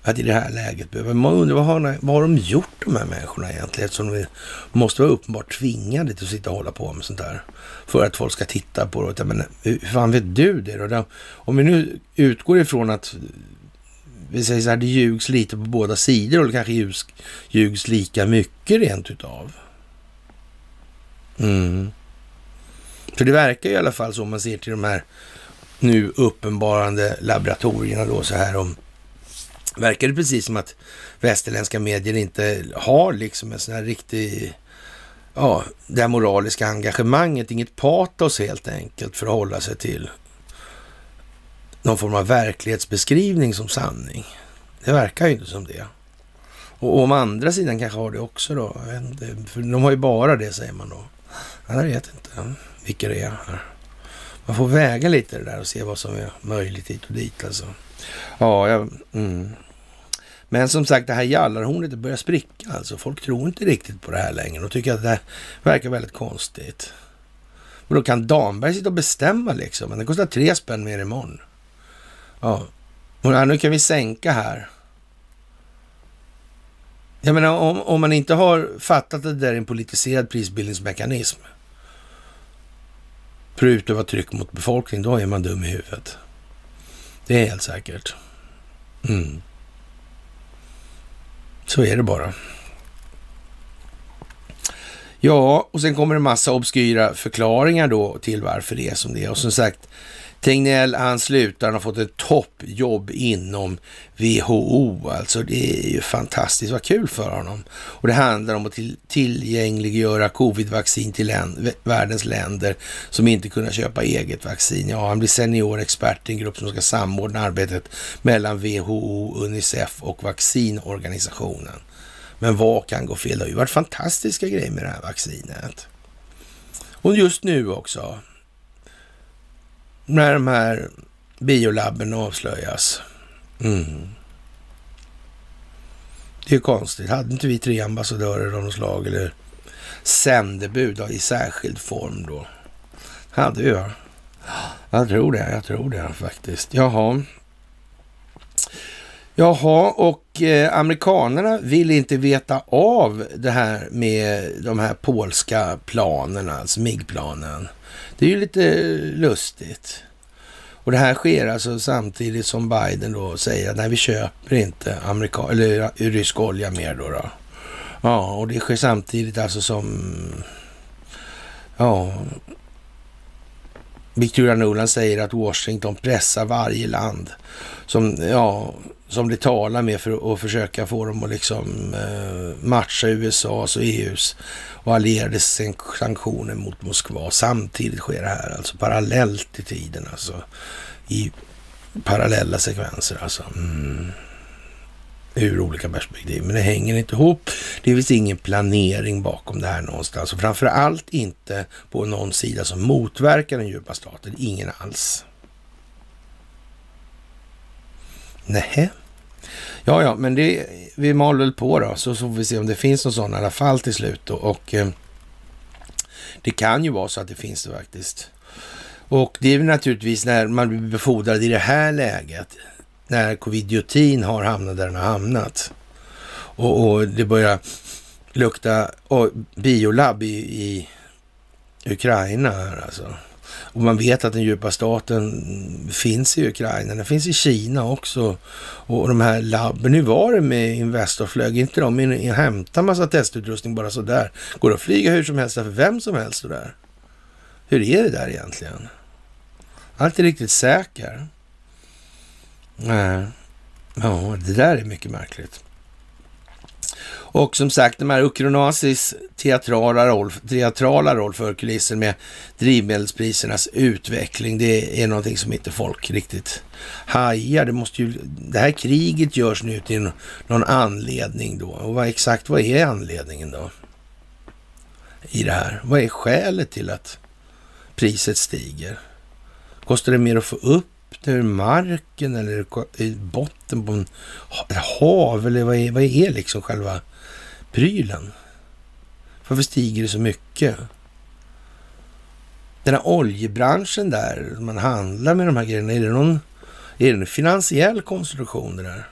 att i det här läget behöva... Man undrar vad har, vad har de gjort de här människorna egentligen? Eftersom de måste vara uppenbart tvingade till att sitta och hålla på med sånt där. För att folk ska titta på det. Men hur fan vet du det då? Om vi nu utgår ifrån att vi säger så här, det ljugs lite på båda sidor och det kanske ljugs, ljugs lika mycket rent utav. Mm. För det verkar i alla fall så om man ser till de här nu uppenbarande laboratorierna då så här om verkar det precis som att västerländska medier inte har liksom en sån här riktig, ja, det här moraliska engagemanget, inget patos helt enkelt för att hålla sig till någon form av verklighetsbeskrivning som sanning. Det verkar ju inte som det. Och om andra sidan kanske har det också då, inte, för de har ju bara det säger man då. Jag vet inte vilka det är här. Man får väga lite det där och se vad som är möjligt hit och dit alltså. Ja, jag, mm. Men som sagt, det här jallarhornet det börjar spricka alltså. Folk tror inte riktigt på det här längre och tycker att det verkar väldigt konstigt. Men då kan Damberg sitta och bestämma liksom. Men det kostar tre spänn mer imorgon. Ja, och nu kan vi sänka här. Jag menar, om, om man inte har fattat att det där är en politiserad prisbildningsmekanism för att utöva tryck mot befolkningen, då är man dum i huvudet. Det är helt säkert. Mm. Så är det bara. Ja, och sen kommer en massa obskyra förklaringar då till varför det är som det är. Och som sagt, Tegnell, han slutar, han har fått ett toppjobb inom WHO. Alltså det är ju fantastiskt, vad kul för honom. Och det handlar om att till, tillgängliggöra covid-vaccin till län, världens länder som inte kunnat köpa eget vaccin. Ja, han blir seniorexpert i en grupp som ska samordna arbetet mellan WHO, Unicef och vaccinorganisationen. Men vad kan gå fel? Det har ju varit fantastiska grejer med det här vaccinet. Och just nu också, när de här biolabben avslöjas. Mm. Det är konstigt. Hade inte vi tre ambassadörer av något slag eller sändebud i särskild form då? Hade vi va? Jag tror det, jag tror det faktiskt. Jaha. Jaha, och eh, amerikanerna vill inte veta av det här med de här polska planerna, alltså MIG-planen. Det är ju lite lustigt. Och det här sker alltså samtidigt som Biden då säger att nej, vi köper inte amerika eller rysk olja mer då, då. Ja, och det sker samtidigt alltså som ja, Victoria Nuland säger att Washington pressar varje land som, ja, som det talar med för att försöka få dem att liksom eh, matcha USAs och EUs och allierades sanktioner mot Moskva. Samtidigt sker det här, alltså parallellt i tiden, alltså i parallella sekvenser alltså. Mm. Ur olika perspektiv, men det hänger inte ihop. Det finns ingen planering bakom det här någonstans och framför allt inte på någon sida som motverkar den djupa staten. Ingen alls. Nej. Ja, ja, men det, vi mal väl på då, så, får vi se om det finns någon sån i alla fall till slut. Då. Och eh, det kan ju vara så att det finns det faktiskt. Och det är naturligtvis när man blir befordrad i det här läget, när covidiotin har hamnat där den har hamnat. Och, och det börjar lukta och biolab i, i Ukraina här alltså. Och man vet att den djupa staten finns i Ukraina, den finns i Kina också. Och de här labben, hur var det med Investor? Flög inte de in och hämtade massa testutrustning bara sådär? Går det att flyga hur som helst för vem som helst sådär? Hur är det där egentligen? Allt är riktigt säker. Nej, ja, det där är mycket märkligt. Och som sagt, de här Ukronasis teatrala roll, teatrala roll för kulissen med drivmedelsprisernas utveckling, det är någonting som inte folk riktigt hajar. Det, måste ju, det här kriget görs nu till någon anledning då. Och vad, exakt vad är anledningen då? I det här? Vad är skälet till att priset stiger? Kostar det mer att få upp det marken eller i botten på en hav? Eller vad är, vad är liksom själva prylen? Varför stiger det så mycket? Den här oljebranschen där, man handlar med de här grejerna, är det någon är det en finansiell konstruktion det där?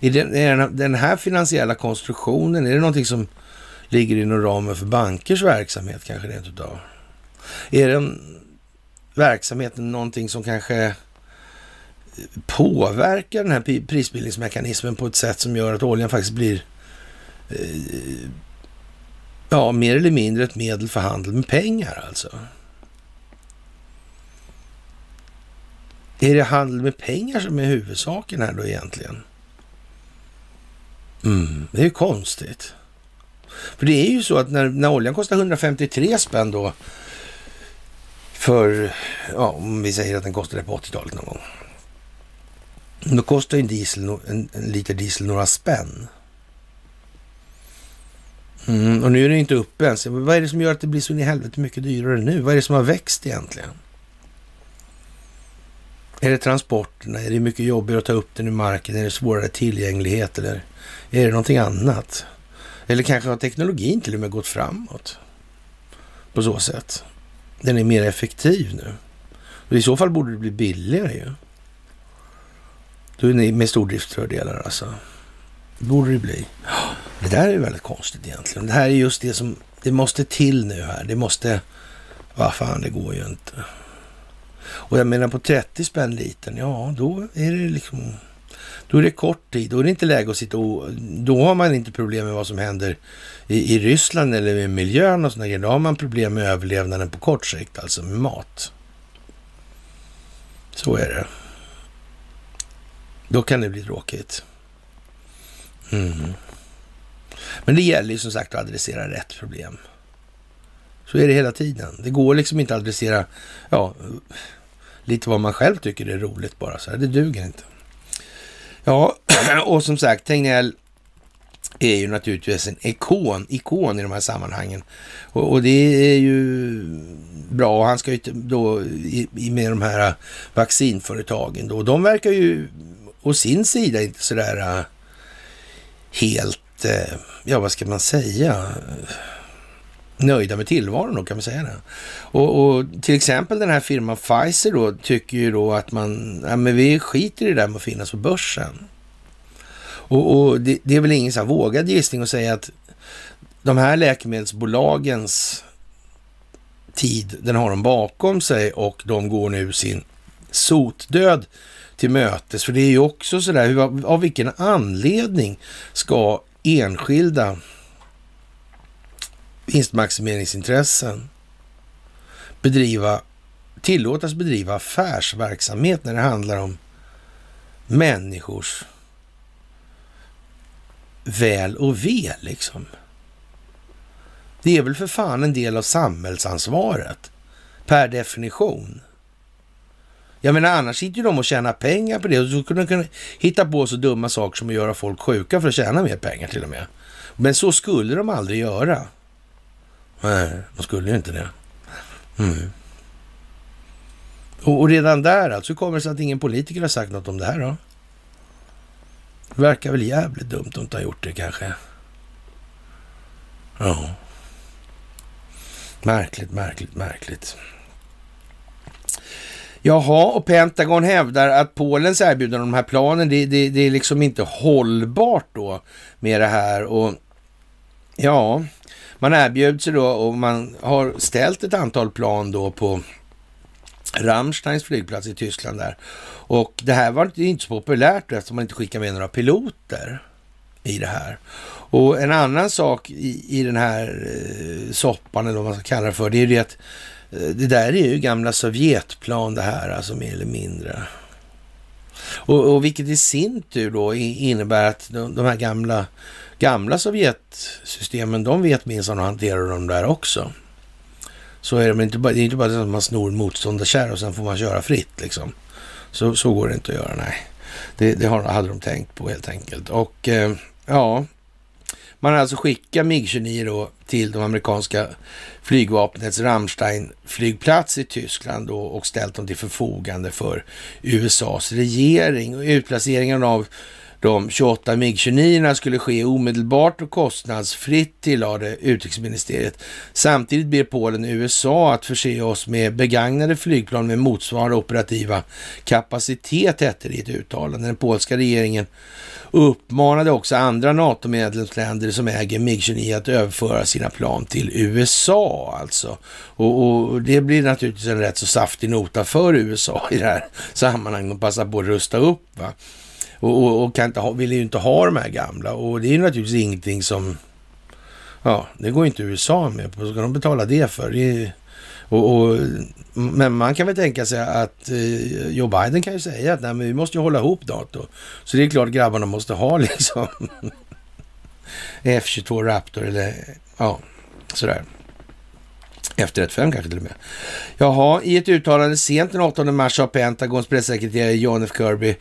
Är, det, är den här finansiella konstruktionen, är det någonting som ligger inom ramen för bankers verksamhet kanske rent utav? Är den verksamheten någonting som kanske påverkar den här prisbildningsmekanismen på ett sätt som gör att oljan faktiskt blir Eh, ja, mer eller mindre ett medel för handel med pengar alltså. Är det handel med pengar som är huvudsaken här då egentligen? Mm, det är ju konstigt. För det är ju så att när, när oljan kostar 153 spänn då för, ja, om vi säger att den kostade på 80-talet någon gång. Då kostar en, diesel, en, en liter diesel några spänn. Mm, och nu är det inte uppe ens. Vad är det som gör att det blir så in i helvete mycket dyrare nu? Vad är det som har växt egentligen? Är det transporterna? Är det mycket jobbigare att ta upp den i marken? Är det svårare tillgänglighet? Eller är det någonting annat? Eller kanske har teknologin till och med gått framåt på så sätt? Den är mer effektiv nu. Och I så fall borde det bli billigare ju. Då är ni med stordriftsfördelar alltså. Det borde det bli. Det där är väldigt konstigt egentligen. Det här är just det som det måste till nu här. Det måste... Vad fan, det går ju inte. Och jag menar på 30 spänn liten, ja då är det liksom... Då är det kort tid. Då är det inte läge att sitta och... Då har man inte problem med vad som händer i, i Ryssland eller med miljön och sådana grejer. Då har man problem med överlevnaden på kort sikt, alltså med mat. Så är det. Då kan det bli tråkigt. Mm. Men det gäller ju som sagt att adressera rätt problem. Så är det hela tiden. Det går liksom inte att adressera ja, lite vad man själv tycker är roligt bara. Så här. Det duger inte. Ja, och som sagt, Tegnell är ju naturligtvis en ikon, ikon i de här sammanhangen. Och, och det är ju bra. Han ska ju då i, med de här äh, vaccinföretagen då. De verkar ju å sin sida inte sådär äh, helt, äh, ja vad ska man säga, nöjda med tillvaron då kan man säga det. Och, och, till exempel den här firman Pfizer då tycker ju då att man, ja men vi skiter i det där med att finnas på börsen. Och, och det, det, är väl ingen så här vågad gissning att säga att de här läkemedelsbolagens tid, den har de bakom sig och de går nu sin sotdöd till mötes. För det är ju också sådär, hur, av vilken anledning ska enskilda vinstmaximeringsintressen bedriva, tillåtas bedriva affärsverksamhet när det handlar om människors väl och ve liksom. Det är väl för fan en del av samhällsansvaret per definition. Jag menar annars sitter ju de och tjänar pengar på det och så kunde de hitta på så dumma saker som att göra folk sjuka för att tjäna mer pengar till och med. Men så skulle de aldrig göra. Nej, de skulle ju inte det. Mm. Och, och, redan där alltså, hur kommer det sig att ingen politiker har sagt något om det här då? Det verkar väl jävligt dumt att inte ha gjort det kanske. Ja. Märkligt, märkligt, märkligt. Jaha, och Pentagon hävdar att Polens erbjudande om de här planen, det, det, det är liksom inte hållbart då med det här. Och ja, man erbjöd sig då och man har ställt ett antal plan då på Rammsteins flygplats i Tyskland där. Och det här var inte så populärt eftersom man inte skickar med några piloter i det här. Och en annan sak i, i den här eh, soppan, eller vad man ska kalla det för, det är ju det att Eh, det där är ju gamla Sovjetplan det här, alltså mer eller mindre. Och, och vilket i sin tur då innebär att de, de här gamla, gamla Sovjetsystemen, de vet minsann att hantera de där också. Så är det, men inte bara, det är inte bara så att man snor motståndarkärr och sen får man köra fritt liksom. Så, så går det inte att göra, nej. Det, det hade de tänkt på helt enkelt. Och eh, ja, man har alltså skickat MIG-29 då till de amerikanska flygvapnets Rammstein-flygplats i Tyskland då och ställt dem till förfogande för USAs regering. Och utplaceringen av de 28 MIG-29 skulle ske omedelbart och kostnadsfritt, tillade utrikesministeriet. Samtidigt ber Polen USA att förse oss med begagnade flygplan med motsvarande operativa kapacitet, hette det i ett uttalande. Den polska regeringen uppmanade också andra NATO-medlemsländer som äger MIG-29 att överföra sina plan till USA alltså. Och, och, det blir naturligtvis en rätt så saftig nota för USA i det här sammanhanget och passa på att rusta upp. Va? Och, och, och kan inte ha, vill ju inte ha de här gamla och det är naturligtvis ingenting som, ja, det går inte USA med på. Vad ska de betala det för? Det är, och, och, men man kan väl tänka sig att eh, Joe Biden kan ju säga att nej, men vi måste ju hålla ihop NATO. Så det är klart grabbarna måste ha liksom F22 Raptor eller ja, sådär. F35 kanske till och med. Jaha, i ett uttalande sent den 8 mars av Pentagons pressekreterare John F. Kirby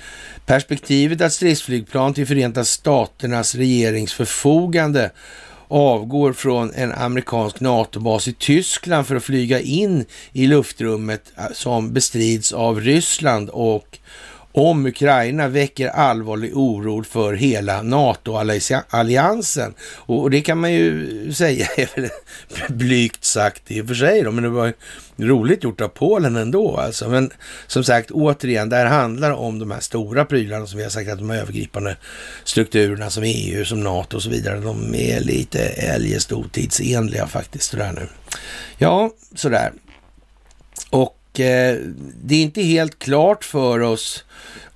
perspektivet att stridsflygplan till Förenta Staternas regeringsförfogande avgår från en amerikansk NATO-bas i Tyskland för att flyga in i luftrummet eh, som bestrids av Ryssland och om Ukraina väcker allvarlig oro för hela NATO-alliansen. Och det kan man ju säga är väl blygt sagt i och för sig då, men det var roligt gjort av Polen ändå alltså. Men som sagt, återigen, det här handlar om de här stora prylarna som vi har sagt att de övergripande strukturerna som EU, som NATO och så vidare, de är lite eljest otidsenliga faktiskt. Sådär nu. Ja, sådär. Och Eh, det är inte helt klart för oss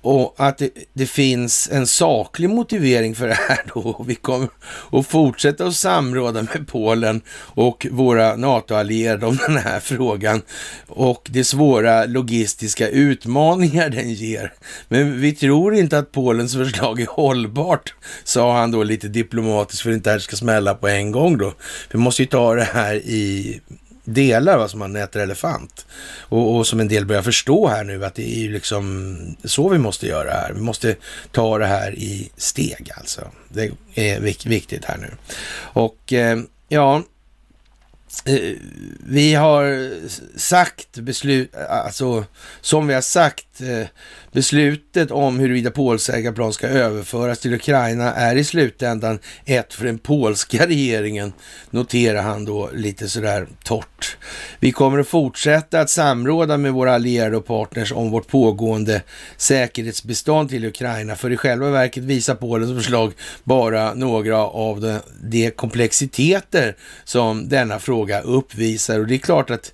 och att det, det, finns en saklig motivering för det här då. Vi kommer att fortsätta att samråda med Polen och våra NATO-allierade om den här frågan och de svåra logistiska utmaningar den ger. Men vi tror inte att Polens förslag är hållbart, sa han då lite diplomatiskt för att inte det här ska smälla på en gång då. Vi måste ju ta det här i delar, va, som man äter elefant. Och, och, som en del börjar förstå här nu, att det är ju liksom så vi måste göra här. Vi måste ta det här i steg alltså. Det är viktigt här nu. Och eh, ja, Eh, vi har sagt beslut, alltså som vi har sagt, Eh, beslutet om huruvida polska plan ska överföras till Ukraina är i slutändan ett för den polska regeringen, noterar han då lite sådär torrt. Vi kommer att fortsätta att samråda med våra allierade och partners om vårt pågående säkerhetsbestånd till Ukraina, för i själva verket visar Polens förslag bara några av de, de komplexiteter som denna fråga uppvisar. Och det är klart att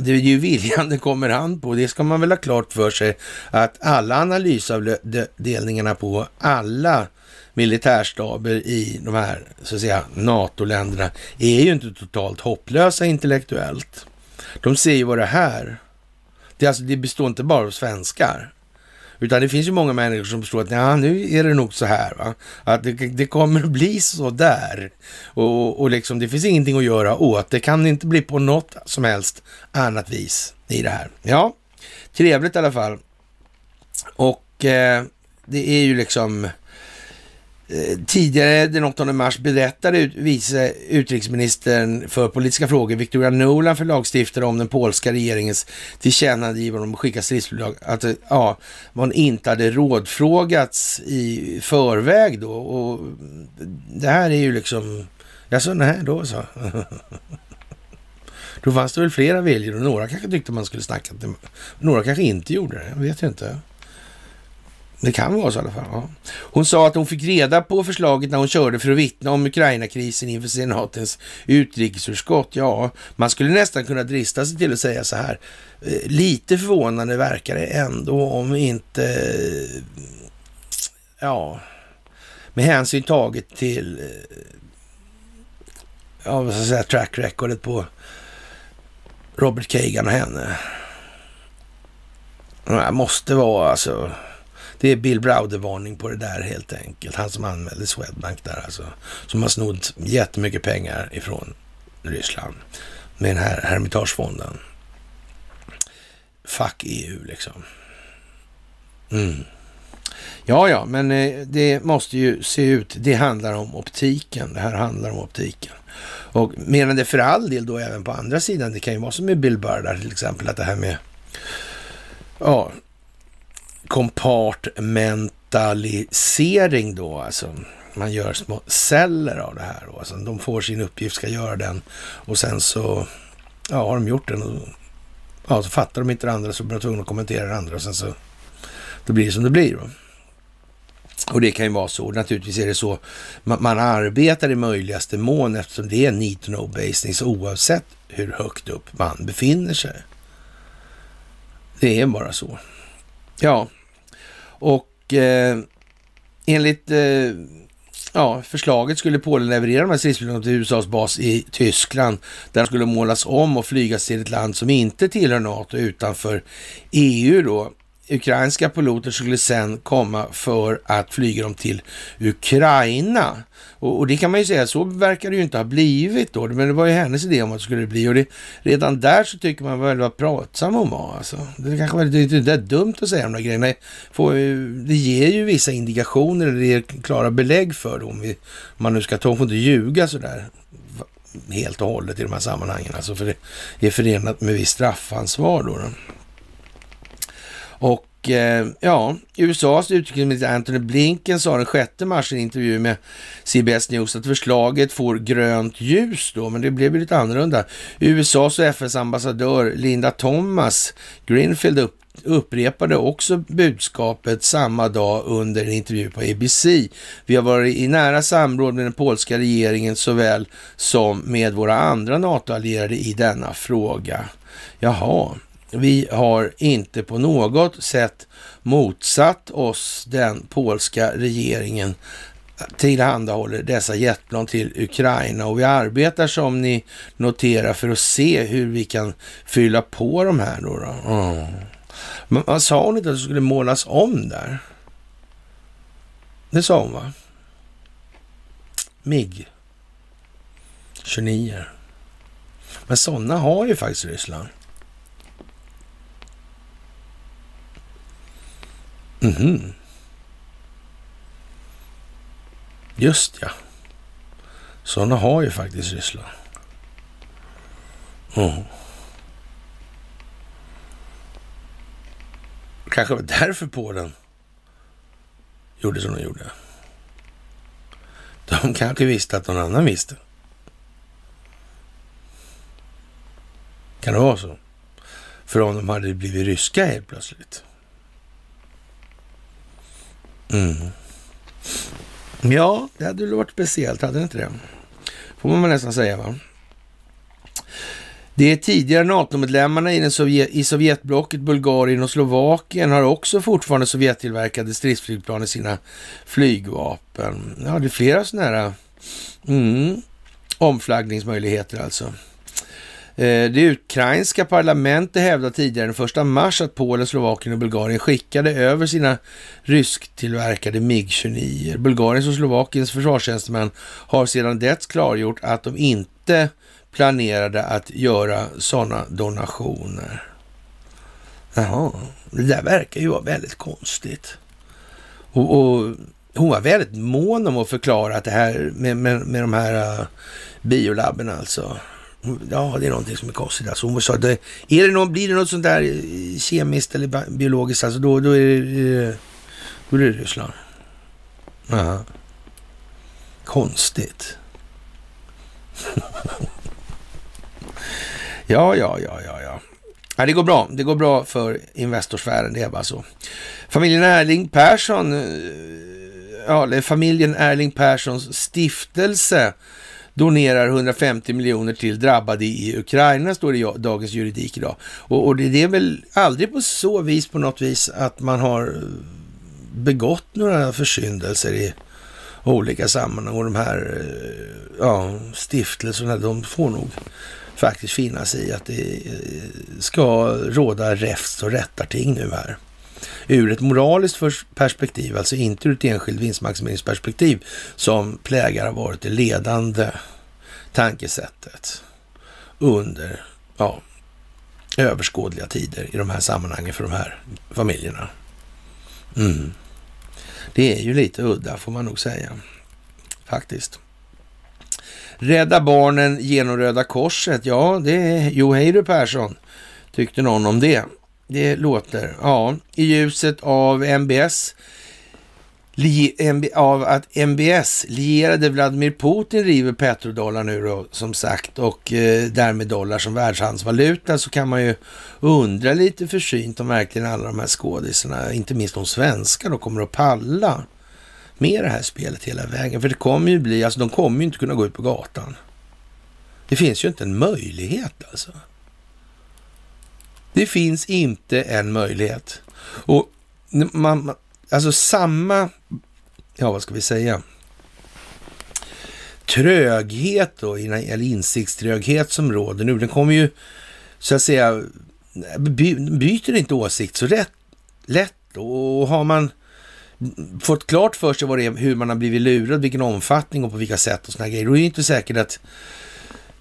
det är ju viljan det kommer an på. Det ska man väl ha klart för sig att alla analysavdelningarna på alla militärstaber i de här så att säga NATO-länderna är ju inte totalt hopplösa intellektuellt. De ser ju vad det här, det, alltså, det består inte bara av svenskar. Utan det finns ju många människor som förstår att ja, nu är det nog så här. Va? Att det, det kommer att bli så där. Och, och liksom, det finns ingenting att göra åt. Det kan inte bli på något som helst annat vis i det här. Ja, trevligt i alla fall. Och eh, det är ju liksom eh, tidigare den 8 mars berättade vice utrikesministern för politiska frågor Victoria Nolan för lagstiftare om den polska regeringens tillkännagivande om att skicka stridsflygplan att eh, ja, man inte hade rådfrågats i förväg då. Och det här är ju liksom, jag sa nej då så. Då fanns det väl flera viljor och några kanske tyckte man skulle snacka. Några kanske inte gjorde det, jag vet inte. Det kan vara så i alla fall. Ja. Hon sa att hon fick reda på förslaget när hon körde för att vittna om Ukraina-krisen inför senatens utrikesutskott. Ja, man skulle nästan kunna drista sig till att säga så här. Eh, lite förvånande verkar det ändå om inte, eh, ja, med hänsyn taget till, eh, ja, vad ska jag säga, track recordet på Robert Kagan och henne. Det måste vara alltså det är Bill Browder-varning på det där helt enkelt. Han som anmälde Swedbank där alltså. Som har snott jättemycket pengar ifrån Ryssland med den här Hermitagefonden. Fuck EU liksom. Mm. Ja, ja, men eh, det måste ju se ut. Det handlar om optiken. Det här handlar om optiken. Och medan det för all del då även på andra sidan, det kan ju vara som med Bill Burr till exempel, att det här med ja, kompartmentalisering då, alltså man gör små celler av det här. Då. Alltså, de får sin uppgift, ska göra den och sen så ja, har de gjort den och ja, så fattar de inte det andra så blir de tvungna att kommentera det andra och sen så då blir det som det blir. Då. Och det kan ju vara så. Naturligtvis är det så. Man, man arbetar i möjligaste mån eftersom det är need to know basing oavsett hur högt upp man befinner sig. Det är bara så. Ja, och eh, enligt eh, ja, förslaget skulle Polen leverera de här stridsflygplanen till USAs bas i Tyskland där de skulle målas om och flygas till ett land som inte tillhör NATO utanför EU då ukrainska piloter skulle sen komma för att flyga dem till Ukraina. Och, och, det kan man ju säga, så verkar det ju inte ha blivit då. Men det var ju hennes idé om att det skulle bli. Och det, redan där så tycker man väl vad pratsam hon var. Alltså. Det kanske var det, det är dumt att säga de där grejerna. Får, det ger ju vissa indikationer, eller det ger klara belägg för det. Om, vi, om man nu ska ta, hon får inte ljuga sådär helt och hållet i de här sammanhangen. Alltså för det är förenat med viss straffansvar då. då. Och eh, ja, USAs utrikesminister Anthony Blinken sa den 6 mars i en intervju med CBS News att förslaget får grönt ljus då, men det blev ju lite annorlunda. USAs och FNs ambassadör Linda Thomas Greenfield upp upprepade också budskapet samma dag under en intervju på ABC. Vi har varit i nära samråd med den polska regeringen såväl som med våra andra NATO-allierade i denna fråga. Jaha, vi har inte på något sätt motsatt oss den polska regeringen tillhandahåller dessa jetplan till Ukraina och vi arbetar som ni noterar för att se hur vi kan fylla på de här då. då. Mm. Men man sa hon inte att det skulle målas om där? Det sa hon va? MIG 29. Men sådana har ju faktiskt Ryssland. Mhm. Just ja. Sådana har ju faktiskt Ryssland. Mm. Kanske var därför Polen gjorde som de gjorde. De kanske visste att någon annan visste. Kan det vara så? För om de hade blivit ryska helt plötsligt. Mm. Ja, det hade väl varit speciellt, hade det inte det? Får man nästan säga va? Det tidigare NATO-medlemmarna i, Sovjet, i Sovjetblocket, Bulgarien och Slovakien har också fortfarande Sovjettillverkade stridsflygplan i sina flygvapen. Ja, det är flera sådana här mm, omflaggningsmöjligheter alltså. Eh, det ukrainska parlamentet hävdade tidigare den första mars att Polen, Slovakien och Bulgarien skickade över sina rysktillverkade MIG-29. Bulgariens och Slovakiens försvarstjänstemän har sedan dess klargjort att de inte planerade att göra sådana donationer. Jaha, det där verkar ju vara väldigt konstigt. Och, och hon var väldigt mån om att förklara att det här med, med, med de här eh, uh, biolabben alltså. Ja, det är någonting som är konstigt. Alltså hon sa, det, är det någon, blir det något sånt där uh, kemiskt eller biologiskt, alltså då, då, är, det, då är det Ryssland. Aha. Konstigt. Ja, ja, ja, ja, ja. Ja, det går bra. Det går bra för Investorsfären, det är bara så. Familjen Erling Persson, eh, ja, familjen Erling Perssons stiftelse donerar 150 miljoner till drabbade i Ukraina, står det i Dagens Juridik idag. Och, och, det är väl aldrig på så vis på något vis att man har eh, begått några försyndelser i olika sammanhang och de här eh, ja, stiftelserna, de får nog faktiskt finnas i att det eh, ska råda räfst och rättarting nu här. Ur ett moraliskt perspektiv, alltså inte ur ett enskilt vinstmaximeringsperspektiv som plägar har varit det ledande tankesättet under ja, överskådliga tider i de här sammanhangen för de här familjerna. Mm. Det är ju lite udda får man nog säga, faktiskt. Rädda Barnen genom Röda Korset. Ja, det är Jo hej du Persson, tyckte någon om det. Det låter, ja, i ljuset av MBS av att MBS lierade Vladimir Putin river petrodollar nu då, som sagt, och eh, därmed dollar som världshandelsvaluta, så kan man ju undra lite försynt om verkligen alla de här skådisarna, inte minst de svenska, då kommer att palla med det här spelet hela vägen. För det kommer ju bli, alltså de kommer ju inte kunna gå ut på gatan. Det finns ju inte en möjlighet alltså. Det finns inte en möjlighet. Och man, alltså samma, ja vad ska vi säga, tröghet då, eller insiktströghet som råder nu, den kommer ju så att säga, byter inte åsikt så rätt lätt. Och har man fått klart för sig vad det är, hur man har blivit lurad, vilken omfattning och på vilka sätt och sådana grejer, då är det inte säkert att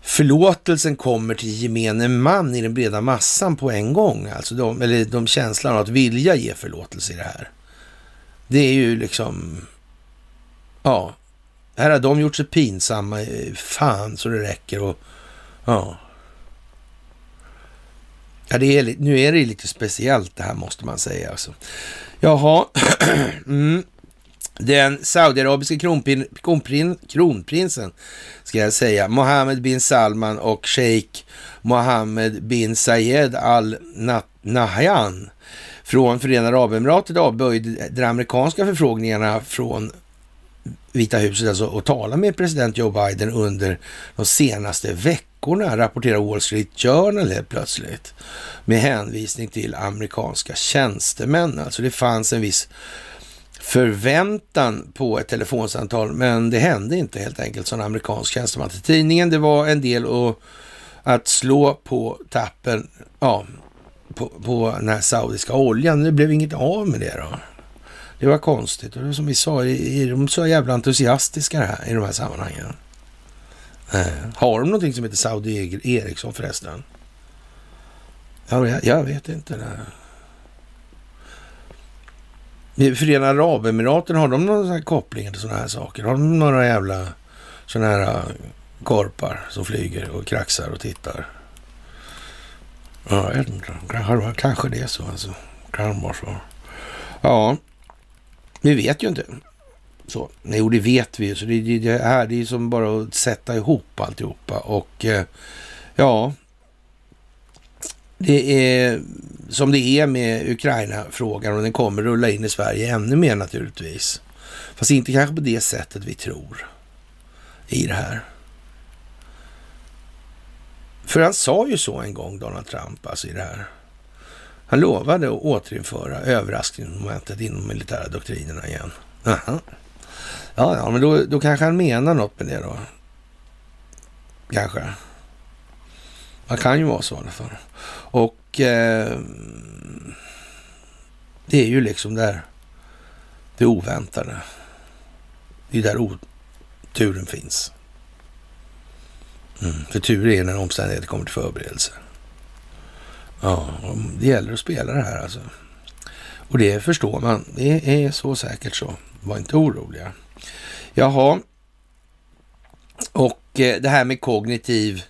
förlåtelsen kommer till gemene man i den breda massan på en gång. Alltså de, eller de känslan av att vilja ge förlåtelse i det här. Det är ju liksom, ja, här har de gjort sig pinsamma, eh, fan så det räcker och ja. Ja, det är, nu är det lite speciellt det här måste man säga. Alltså. Jaha, mm. Den saudiarabiska kronprin, kronprin, kronprinsen, ska jag säga, Mohammed bin Salman och Sheikh Mohammed bin Zayed al Nahyan från Förenade Arabemiratet avböjde de amerikanska förfrågningarna från Vita huset alltså och tala med president Joe Biden under de senaste veckorna, rapporterar Wall Street Journal helt plötsligt. Med hänvisning till amerikanska tjänstemän. Alltså det fanns en viss förväntan på ett telefonsamtal, men det hände inte helt enkelt som amerikansk tjänsteman till tidningen. Det var en del att, att slå på tappen, ja, på, på den här saudiska oljan. Det blev inget av med det då. Det var konstigt och det som vi sa, är de så jävla entusiastiska här, i de här sammanhangen? Eh, har de någonting som heter Saudi Ericsson förresten? Jag, jag vet inte. Det. Förenade Arabemiraten, har de någon koppling till sådana här saker? Har de några jävla sådana här äh, korpar som flyger och kraxar och tittar? Ja, jag vet inte. Kanske, kanske det är så alltså. Kan vara så. Ja, vi vet ju inte. Så, jo, det vet vi ju. Så det, det, det, är, det är som bara att sätta ihop alltihopa. Och eh, ja, det är som det är med Ukraina-frågan och den kommer rulla in i Sverige ännu mer naturligtvis. Fast inte kanske på det sättet vi tror i det här. För han sa ju så en gång, Donald Trump, alltså i det här. Han lovade att återinföra överraskningsmomentet inom militära doktrinerna igen. Aha. Ja, ja, men då, då kanske han menar något med det då. Kanske. Man kan ju vara så i alla fall. Och eh, det är ju liksom där det oväntade. Det är där oturen finns. Mm. För tur är när omständigheter kommer till förberedelse. Ja, det gäller att spela det här alltså. Och det förstår man. Det är så säkert så. Var inte oroliga. Jaha. Och eh, det här med kognitiv eh,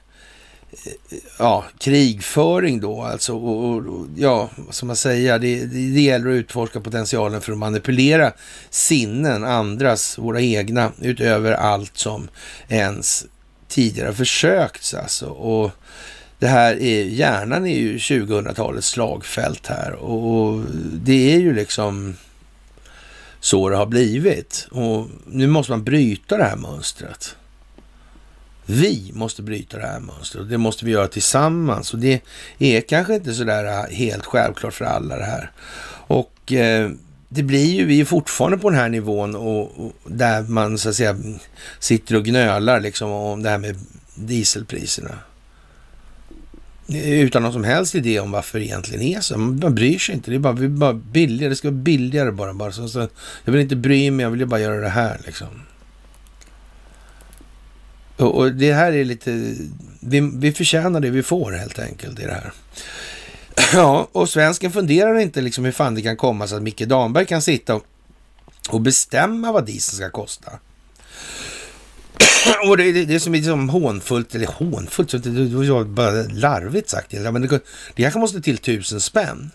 ja, krigföring då alltså. Och, och, ja, vad ska man säga? Det, det, det gäller att utforska potentialen för att manipulera sinnen, andras, våra egna, utöver allt som ens tidigare försökts alltså. Och det här är, hjärnan är ju 2000-talets slagfält här och det är ju liksom så det har blivit. Och nu måste man bryta det här mönstret. Vi måste bryta det här mönstret och det måste vi göra tillsammans. Och det är kanske inte sådär äh, helt självklart för alla det här. Och eh, det blir ju, vi är fortfarande på den här nivån och, och, där man så att säga sitter och gnölar liksom om det här med dieselpriserna. Utan någon som helst idé om varför det egentligen är så. Man bryr sig inte. Det är bara, bara billigare. Det ska vara billigare bara. bara. Så, så, jag vill inte bry mig, jag vill bara göra det här liksom. Och, och det här är lite... Vi, vi förtjänar det vi får helt enkelt i det här. Ja, och svensken funderar inte liksom hur fan det kan komma så att Micke Damberg kan sitta och, och bestämma vad dieseln ska kosta. och det, det, det som är liksom hånfullt, eller hånfullt, det, det var bara larvigt sagt. Men det, det kanske måste till tusen spänn.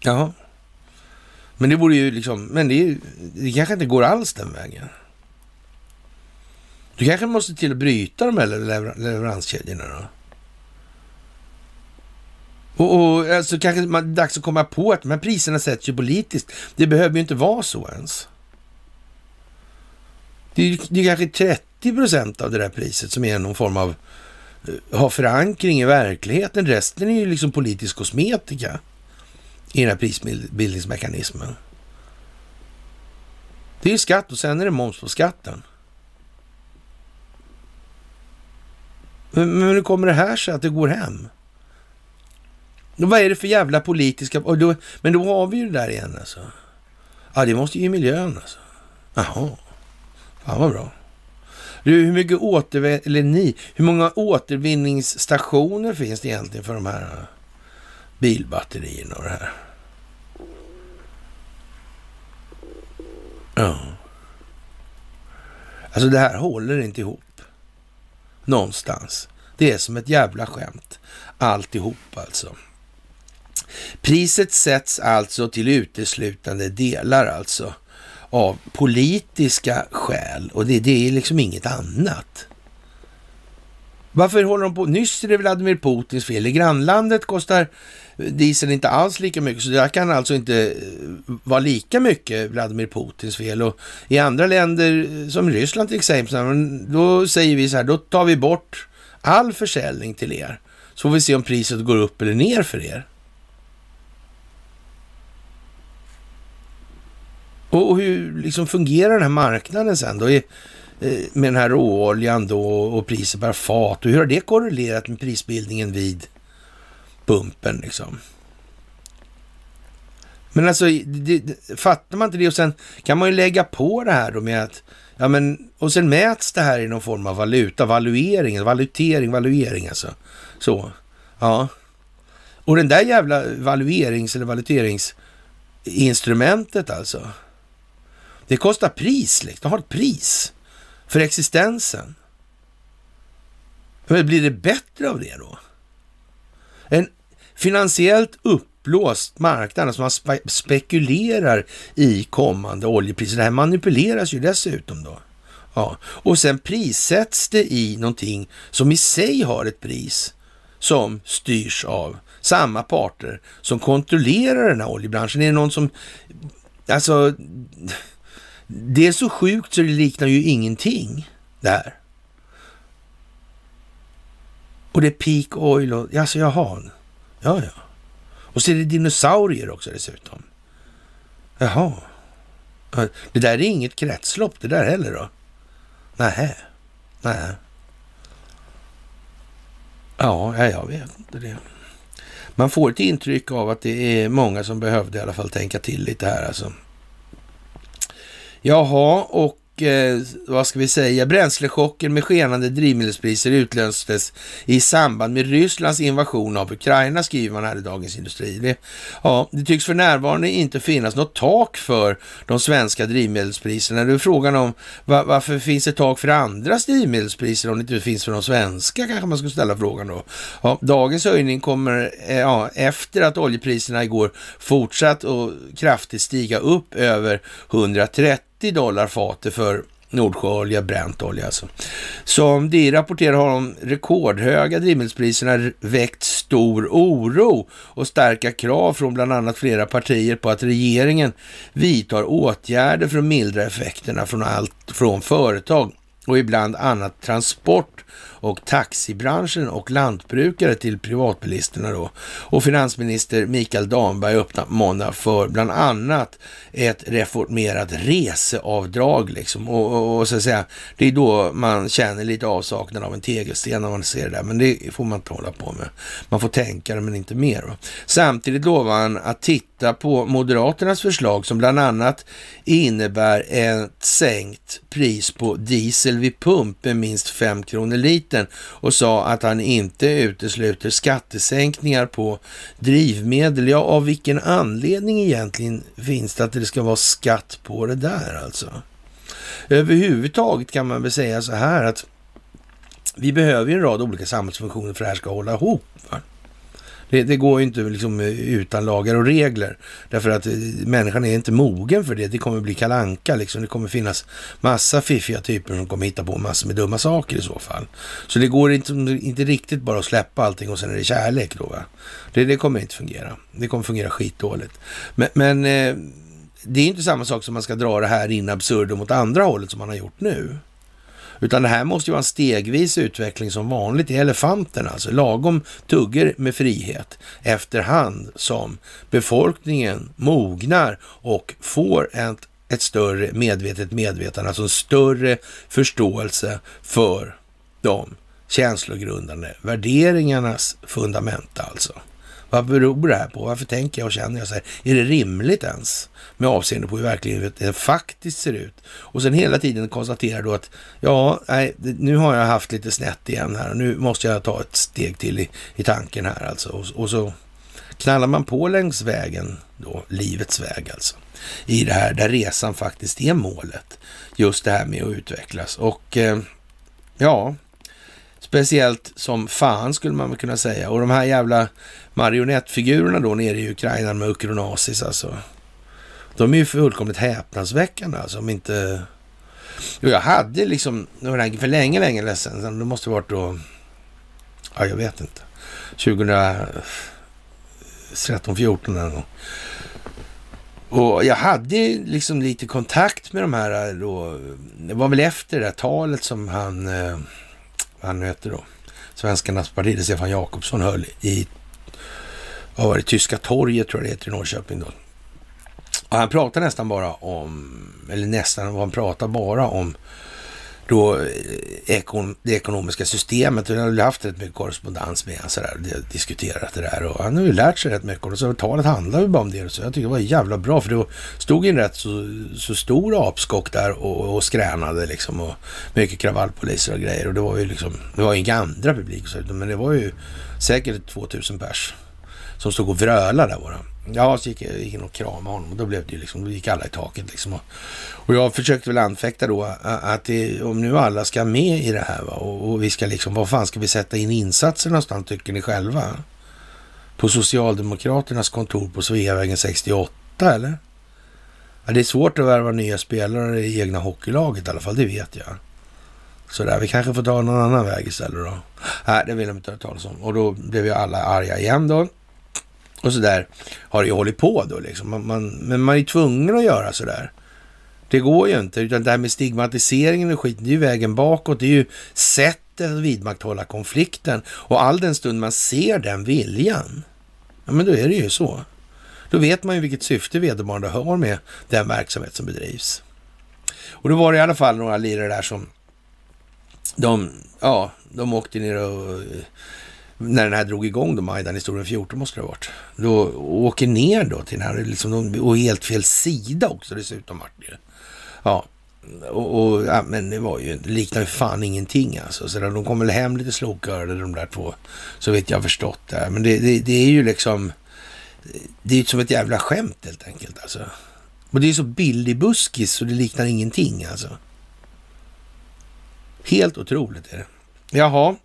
Ja. Men det borde ju liksom, men det, det kanske inte går alls den vägen. Du kanske måste till att bryta de här lever, leveranskedjorna då? Och, och alltså kanske det är dags att komma på att de här priserna sätts ju politiskt. Det behöver ju inte vara så ens. Det är, det är kanske 30 procent av det där priset som är någon form av eh, har förankring i verkligheten. Resten är ju liksom politisk kosmetika i den här prisbildningsmekanismen. Det är skatt och sen är det moms på skatten. Men, men hur kommer det här sig att det går hem? vad är det för jävla politiska... Och då, men då har vi ju det där igen alltså. Ja, det måste ju miljön alltså. Jaha. Fan vad bra. Du, hur mycket återvin... Eller ni, hur många återvinningsstationer finns det egentligen för de här eh, bilbatterierna och det här? Ja. Alltså det här håller inte ihop. Någonstans. Det är som ett jävla skämt. Alltihop alltså. Priset sätts alltså till uteslutande delar alltså av politiska skäl och det, det är liksom inget annat. Varför håller de på? Nyss är det Vladimir Putins fel. I grannlandet kostar diesel inte alls lika mycket, så det kan alltså inte eh, vara lika mycket Vladimir Putins fel. Och I andra länder, eh, som Ryssland till exempel, då säger vi så här, då tar vi bort all försäljning till er. Så får vi se om priset går upp eller ner för er. Och, hur liksom fungerar den här marknaden sen då? Eh, med den här råoljan då och priset per fat och hur har det korrelerat med prisbildningen vid pumpen liksom? Men alltså, det, det, fattar man inte det och sen kan man ju lägga på det här då med att, ja men, och sen mäts det här i någon form av valuta, valuering, valutering, valuering alltså. Så, ja. Och den där jävla valuerings eller valuteringsinstrumentet alltså. Det kostar pris, liksom. Det har ett pris för existensen. Men blir det bättre av det då? En finansiellt uppblåst marknad som man spekulerar i kommande oljepriser. Det här manipuleras ju dessutom då. Ja. Och sen prissätts det i någonting som i sig har ett pris som styrs av samma parter som kontrollerar den här oljebranschen. Är det någon som... Alltså, det är så sjukt så det liknar ju ingenting det här. Och det är peak oil och, alltså jaha. Ja, ja. Och så är det dinosaurier också dessutom. Jaha. Det där är inget kretslopp det där heller då? Nej. Nej. Ja, jag vet inte det. Man får ett intryck av att det är många som behövde i alla fall tänka till lite här alltså. Jaha, och eh, vad ska vi säga, bränslechocken med skenande drivmedelspriser utlöstes i samband med Rysslands invasion av Ukraina, skriver man här i Dagens Industri. Det, ja, det tycks för närvarande inte finnas något tak för de svenska drivmedelspriserna. Det är frågan om va, varför finns det tak för andras drivmedelspriser om det inte finns för de svenska, kanske man skulle ställa frågan då. Ja, dagens höjning kommer eh, ja, efter att oljepriserna igår fortsatt och kraftigt stiga upp över 130 30 dollar fatet för Nordsjöolja, bränt olja alltså. Som de rapporterar har de rekordhöga drivmedelspriserna väckt stor oro och starka krav från bland annat flera partier på att regeringen vidtar åtgärder för att mildra effekterna från allt från företag och ibland annat transport och taxibranschen och lantbrukare till privatbilisterna då. Och finansminister Mikael Damberg öppnar måndag för bland annat ett reformerat reseavdrag liksom. Och, och, och, så att säga, det är då man känner lite avsaknad av en tegelsten när man ser det där. Men det får man inte hålla på med. Man får tänka det men inte mer. Va? Samtidigt lovar han att titta på Moderaternas förslag som bland annat innebär ett sänkt pris på diesel vid pump med minst 5 kronor liter och sa att han inte utesluter skattesänkningar på drivmedel. Ja, av vilken anledning egentligen finns det att det ska vara skatt på det där alltså? Överhuvudtaget kan man väl säga så här att vi behöver en rad olika samhällsfunktioner för att det här ska hålla ihop. Va? Det, det, går ju inte liksom eh, utan lagar och regler. Därför att eh, människan är inte mogen för det. Det kommer bli kalanka liksom. Det kommer finnas massa fiffiga typer som kommer hitta på massor med dumma saker i så fall. Så det går inte, inte riktigt bara att släppa allting och sen är det kärlek då. Va? Det, det kommer inte fungera. Det kommer fungera skitdåligt. Men, men eh, det är inte samma sak som man ska dra det här in absurdum åt andra hållet som man har gjort nu. Utan det här måste ju vara en stegvis utveckling som vanligt i elefanten, alltså lagom tugger med frihet efterhand som befolkningen mognar och får ett, ett större medvetet medvetande, alltså en större förståelse för de känslogrundande värderingarnas fundament alltså. Vad beror det här på? Varför tänker jag och känner jag så här? Är det rimligt ens? Med avseende på hur verkligheten faktiskt ser ut. Och sen hela tiden konstaterar då att ja, nej, nu har jag haft lite snett igen här och nu måste jag ta ett steg till i, i tanken här alltså. Och, och så knallar man på längs vägen då, livets väg alltså. I det här där resan faktiskt är målet. Just det här med att utvecklas. Och eh, ja, speciellt som fan skulle man väl kunna säga. Och de här jävla marionettfigurerna då nere i Ukraina med Ukronasis alltså. De är ju fullkomligt häpnadsväckande alltså om inte... Jo, jag hade liksom, för länge, länge ledsen, det måste varit då, ja jag vet inte, 2013, 14 eller något. Och jag hade liksom lite kontakt med de här eh, då, det var väl efter det där talet som han, eh, vad han heter då, Svenskarnas parti, Stefan Jakobsson höll i vad var det, Tyska torget tror jag det heter i Norrköping då. Och han pratar nästan bara om, eller nästan, han pratar bara om då eh, ekon, det ekonomiska systemet. Vi har ju haft rätt mycket korrespondens med honom sådär, diskuterat det där och han har ju lärt sig rätt mycket. Och så talet handlar ju bara om det. Så jag tycker det var jävla bra för det stod en rätt så, så stor apskock där och, och skränade liksom och mycket kravallpoliser och grejer. Och det var ju liksom, det var inga andra publik men det var ju säkert 2000 pers som stod och vrölade där bara. Ja, så gick jag in och kramade honom och då blev det ju liksom, då gick alla i taket liksom. Och jag försökte väl anfäkta då att det, om nu alla ska med i det här va, och, och, vi ska liksom, vad fan ska vi sätta in insatser någonstans tycker ni själva? På Socialdemokraternas kontor på Sveavägen 68 eller? Ja, det är svårt att värva nya spelare i egna hockeylaget i alla fall, det vet jag. Så där, vi kanske får ta någon annan väg istället då. Nej, det vill de inte höra talas om. Och då blev ju alla arga igen då. Och så där har det ju hållit på då liksom. Man, man, men man är ju tvungen att göra så där. Det går ju inte, utan det här med stigmatiseringen och skiten, det är ju vägen bakåt. Det är ju sättet att vidmakthålla konflikten. Och all den stund man ser den viljan, ja men då är det ju så. Då vet man ju vilket syfte vederbörande har med den verksamhet som bedrivs. Och då var det i alla fall några lirare där som de, ja, de åkte ner och när den här drog igång då, Majdan-historien 14 måste det ha varit. Då åker ner då till den här, liksom, och helt fel sida också dessutom vart det Ja, och, och, ja, men det var ju, det liknar ju fan ingenting alltså. Så de kom väl hem lite slokörade de där två, så vet jag förstått det. Men det, det, det är ju liksom, det är ju som ett jävla skämt helt enkelt alltså. Och det är så billig buskis så det liknar ingenting alltså. Helt otroligt är det. Jaha,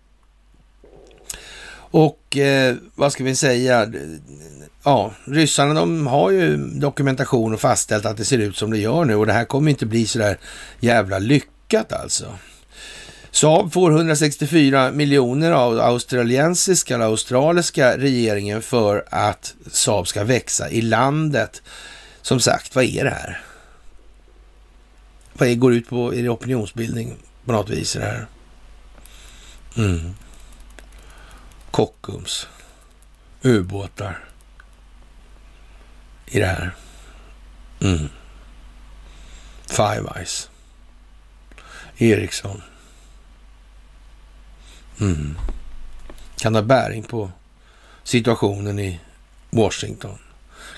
och eh, vad ska vi säga? Ja, ryssarna de har ju dokumentation och fastställt att det ser ut som det gör nu och det här kommer inte bli så där jävla lyckat alltså. Saab får 164 miljoner av australiensiska eller australiska regeringen för att Saab ska växa i landet. Som sagt, vad är det här? Vad är, går ut på? Är det opinionsbildning på något vis? Det här? Mm. Kockums, ubåtar i det här. Mm. Five Eyes, Ericsson. Mm. Kan ha bäring på situationen i Washington.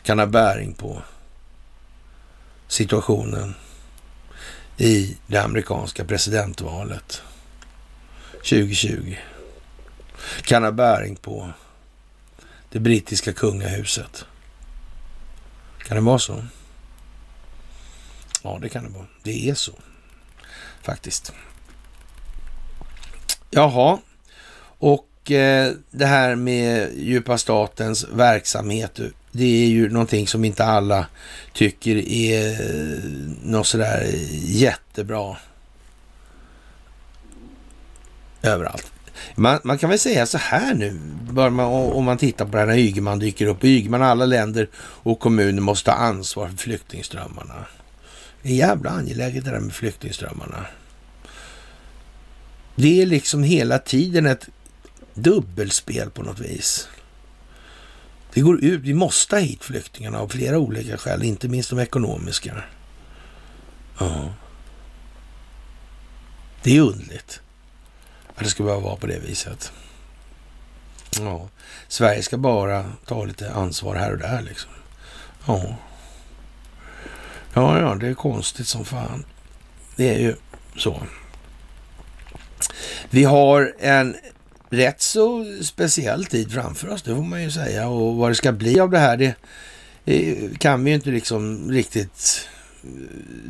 Kan ha bäring på situationen i det amerikanska presidentvalet 2020 kan ha bäring på det brittiska kungahuset. Kan det vara så? Ja, det kan det vara. Det är så faktiskt. Jaha, och eh, det här med djupa statens verksamhet, det är ju någonting som inte alla tycker är eh, något sådär jättebra överallt. Man, man, kan väl säga så här nu, man, om man tittar på det här när Ygeman dyker upp. Ygeman, alla länder och kommuner måste ha ansvar för flyktingströmmarna. Det är jävla angeläget det där med flyktingströmmarna. Det är liksom hela tiden ett dubbelspel på något vis. Det går ut, vi måste ha hit flyktingarna av flera olika skäl, inte minst de ekonomiska. Ja. Det är underligt att det ska behöva vara på det viset. Ja, Sverige ska bara ta lite ansvar här och där liksom. Ja. Ja, ja, det är konstigt som fan. Det är ju så. Vi har en rätt så speciell tid framför oss, det får man ju säga. Och vad det ska bli av det här, det kan vi ju inte liksom riktigt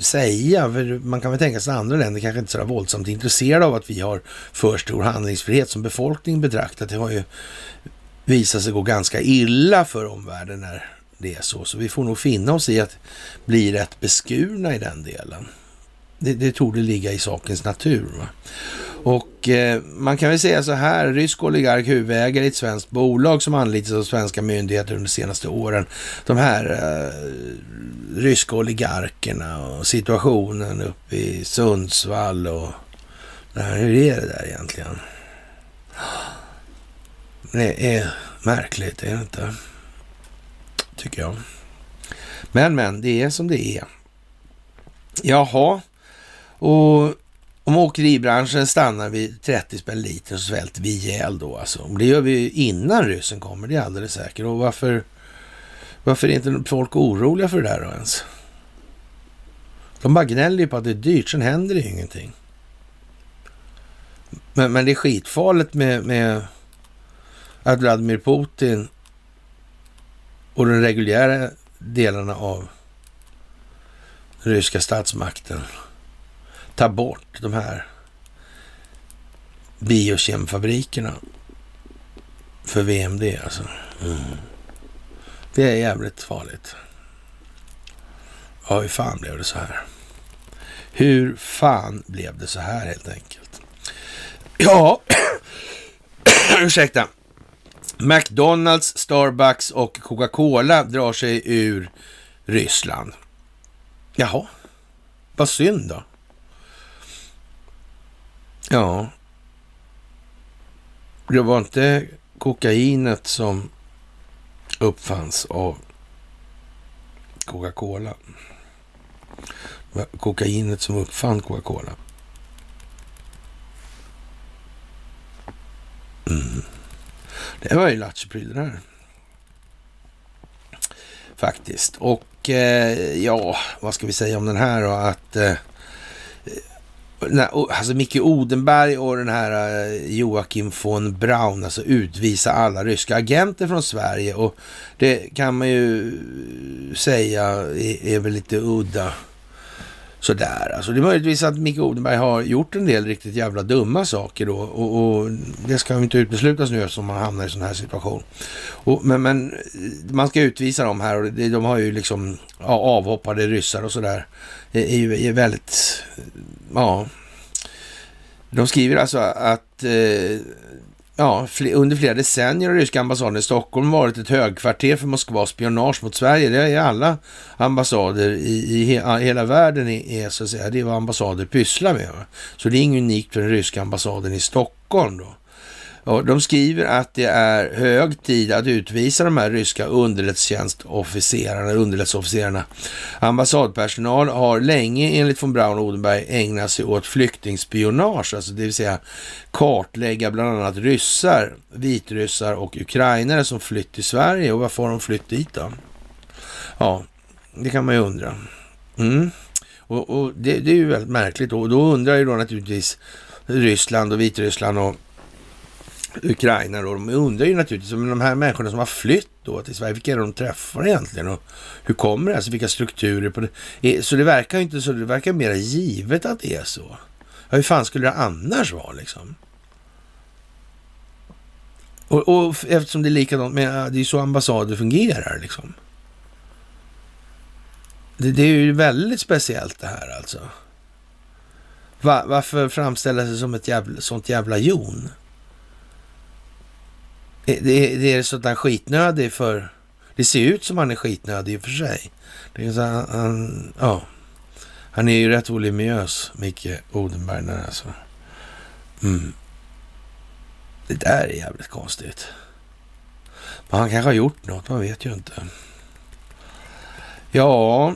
säga. För man kan väl tänka sig att andra länder kanske inte är så våldsamt intresserade av att vi har för stor handlingsfrihet som befolkning betraktat. Det har ju visat sig gå ganska illa för omvärlden när det är så. Så vi får nog finna oss i att bli rätt beskurna i den delen. Det, det tog det ligga i sakens natur. Va? Och eh, man kan väl säga så här, rysk oligark huvudägare i ett svenskt bolag som anlitats av svenska myndigheter under de senaste åren. De här eh, ryska oligarkerna och situationen uppe i Sundsvall och här, hur är det där egentligen? Det är märkligt, är det inte? Tycker jag. Men, men, det är som det är. Jaha, och om åkeribranschen stannar vid 30 spänn liter så svälter vi ihjäl då alltså. Det gör vi innan ryssen kommer, det är alldeles säkert. Och varför, varför är inte folk oroliga för det där då ens? De bara gnäller ju på att det är dyrt, sen händer det ju ingenting. Men, men det är skitfarligt med, med att Vladimir Putin och de reguljära delarna av den ryska statsmakten ta bort de här biokemfabrikerna för VMD alltså. Mm. Det är jävligt farligt. Ja, hur fan blev det så här? Hur fan blev det så här helt enkelt? Ja, ursäkta. McDonalds, Starbucks och Coca-Cola drar sig ur Ryssland. Jaha, vad synd då. Ja. Det var inte kokainet som uppfanns av Coca-Cola. Kokainet som uppfann Coca-Cola. Mm. Det var ju lattjo det här. Faktiskt. Och eh, ja, vad ska vi säga om den här då? Att eh, alltså Micke Odenberg och den här eh, Joakim von Braun, alltså utvisa alla ryska agenter från Sverige. Och det kan man ju säga är, är väl lite udda sådär. Alltså det är möjligtvis att Micke Odenberg har gjort en del riktigt jävla dumma saker då och, och det ska ju inte uteslutas nu eftersom man hamnar i sån här situation. Och, men, men man ska utvisa dem här och det, de har ju liksom ja, avhoppade ryssar och sådär. Det är ju är väldigt, ja. De skriver alltså att eh, Ja, under flera decennier har ryska ambassaden i Stockholm varit ett högkvarter för Moskvas spionage mot Sverige. Det är alla ambassader i, i hela världen är, så att säga, det är vad ambassader pysslar med. Så det är inget unikt för den ryska ambassaden i Stockholm då. Ja, de skriver att det är hög tid att utvisa de här ryska underrättelsetjänstofficerarna, underrättelseofficerarna. Ambassadpersonal har länge enligt von Braun och Odenberg ägnat sig åt flyktingspionage, alltså det vill säga kartlägga bland annat ryssar, vitryssar och ukrainare som flytt till Sverige. Och varför har de flytt dit då? Ja, det kan man ju undra. Mm. Och, och det, det, är ju väldigt märkligt och då undrar ju då naturligtvis Ryssland och Vitryssland och Ukraina då. De undrar ju naturligtvis om de här människorna som har flytt då till Sverige, vilka är det de träffar egentligen och hur kommer det? Alltså vilka strukturer på det? Eh, så det verkar ju inte så, det verkar mer givet att det är så. Ja, hur fan skulle det annars vara liksom? Och, och eftersom det är likadant med, det är ju så ambassader fungerar liksom. Det, det är ju väldigt speciellt det här alltså. Va, varför framställa sig som ett jävla, sånt jävla jon? Det, det är så att han är skitnödig för... Det ser ut som han är skitnödig i och för sig. Det är så han, han, ja. han är ju rätt voluminös, Micke Odenberg. Där alltså. Mm. Det där är jävligt konstigt. Men han kanske har gjort något, man vet ju inte. Ja,